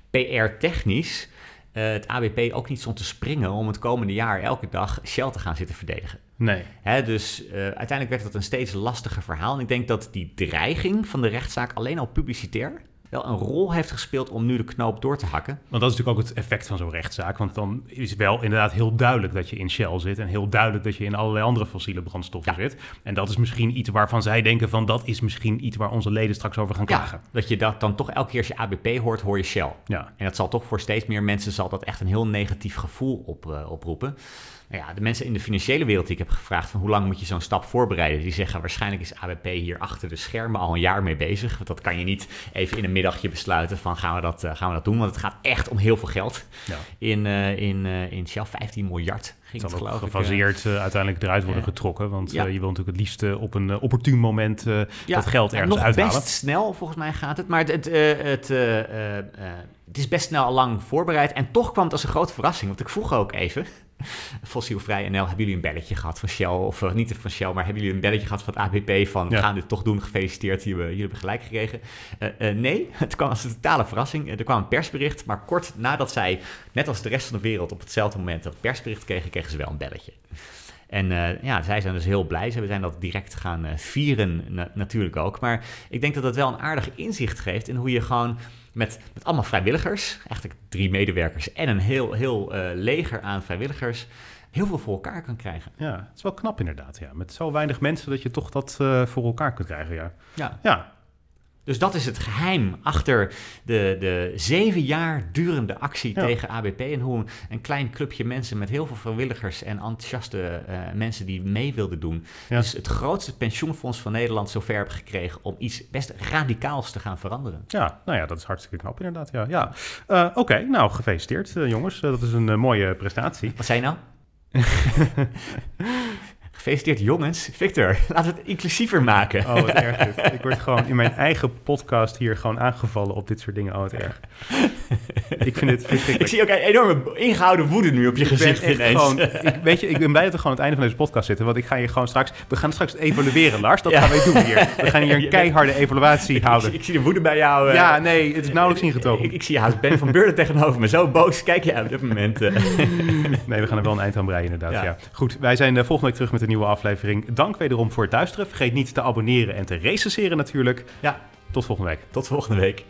PR-technisch uh, het ABP ook niet stond te springen om het komende jaar elke dag Shell te gaan zitten verdedigen. Nee. Hè, dus uh, uiteindelijk werd dat een steeds lastiger verhaal. En ik denk dat die dreiging van de rechtszaak alleen al publicitair wel een rol heeft gespeeld om nu de knoop door te hakken. Want dat is natuurlijk ook het effect van zo'n rechtszaak. Want dan is wel inderdaad heel duidelijk dat je in Shell zit... en heel duidelijk dat je in allerlei andere fossiele brandstoffen zit. En dat is misschien iets waarvan zij denken van... dat is misschien iets waar onze leden straks over gaan klagen. dat je dat dan toch elke keer als je ABP hoort, hoor je Shell. Ja. En dat zal toch voor steeds meer mensen zal dat echt een heel negatief gevoel op, uh, oproepen. Nou ja, de mensen in de financiële wereld die ik heb gevraagd van hoe lang moet je zo'n stap voorbereiden, die zeggen waarschijnlijk is ABP hier achter de schermen al een jaar mee bezig. Want dat kan je niet even in een middagje besluiten van gaan we dat, uh, gaan we dat doen. Want het gaat echt om heel veel geld. Ja. In, uh, in, uh, in Shell 15 miljard ging het, geloof gefaseerd uiteindelijk eruit worden getrokken. Want ja. je wil natuurlijk het liefst op een opportun moment dat geld ergens nog uithalen. best snel, volgens mij gaat het. Maar het, het, het is best snel al lang voorbereid. En toch kwam het als een grote verrassing. Want ik vroeg ook even Fossielvrij NL, hebben jullie een belletje gehad van Shell? Of uh, niet van Shell, maar hebben jullie een belletje gehad van het ABP van we gaan dit toch doen, gefeliciteerd, jullie, jullie hebben gelijk gekregen? Uh, uh, nee, het kwam als een totale verrassing. er kwam een persbericht, maar kort nadat zij, net als de rest van de wereld, op hetzelfde moment dat persbericht kregen, kregen ze wel een belletje. En uh, ja, zij zijn dus heel blij. Ze zijn dat direct gaan uh, vieren na natuurlijk ook. Maar ik denk dat dat wel een aardig inzicht geeft in hoe je gewoon met, met allemaal vrijwilligers, eigenlijk drie medewerkers en een heel, heel uh, leger aan vrijwilligers, heel veel voor elkaar kan krijgen. Ja, het is wel knap inderdaad. Ja. Met zo weinig mensen dat je toch dat uh, voor elkaar kunt krijgen. Ja. Ja. ja. Dus dat is het geheim achter de, de zeven jaar durende actie tegen ABP. En hoe een, klein clubje mensen met heel veel vrijwilligers en enthousiaste uh, mensen die mee wilden doen. Dus het grootste pensioenfonds van Nederland zover hebben gekregen om iets best radicaals te gaan veranderen. Ja, nou ja, dat is hartstikke knap inderdaad. Ja, ja. Uh, Oké, nou gefeliciteerd uh, jongens. dat is een mooie prestatie. Wat zei je nou? Gefeliciteerd jongens. Victor, laten we het inclusiever maken. Oh, wat erg dit. Ik word gewoon in mijn eigen podcast hier gewoon aangevallen op dit soort dingen. Oh, wat erg. ik vind het Ik zie ook een enorme ingehouden woede nu op je gezicht ineens. Gewoon, ik, weet je, ik ben blij dat we gewoon aan het einde van deze podcast zitten. Want ik ga hier gewoon straks... We gaan straks evalueren, Lars. Dat gaan wij doen hier. We gaan hier een keiharde evaluatie houden. Ik, zie de woede bij jou. Uh, ja, nee, het is nauwelijks ingetogen. Ik, ik, zie haast Ben van Beurden tegenover me. Zo boos kijk je op dit moment. Uh. nee, we gaan er wel een eind aan breien inderdaad. Ja. Goed, wij zijn uh, volgende week terug met een nieuwe aflevering. Dank wederom voor het luisteren. Vergeet niet te abonneren en te recenseren natuurlijk. Ja. Tot volgende week. Tot volgende week.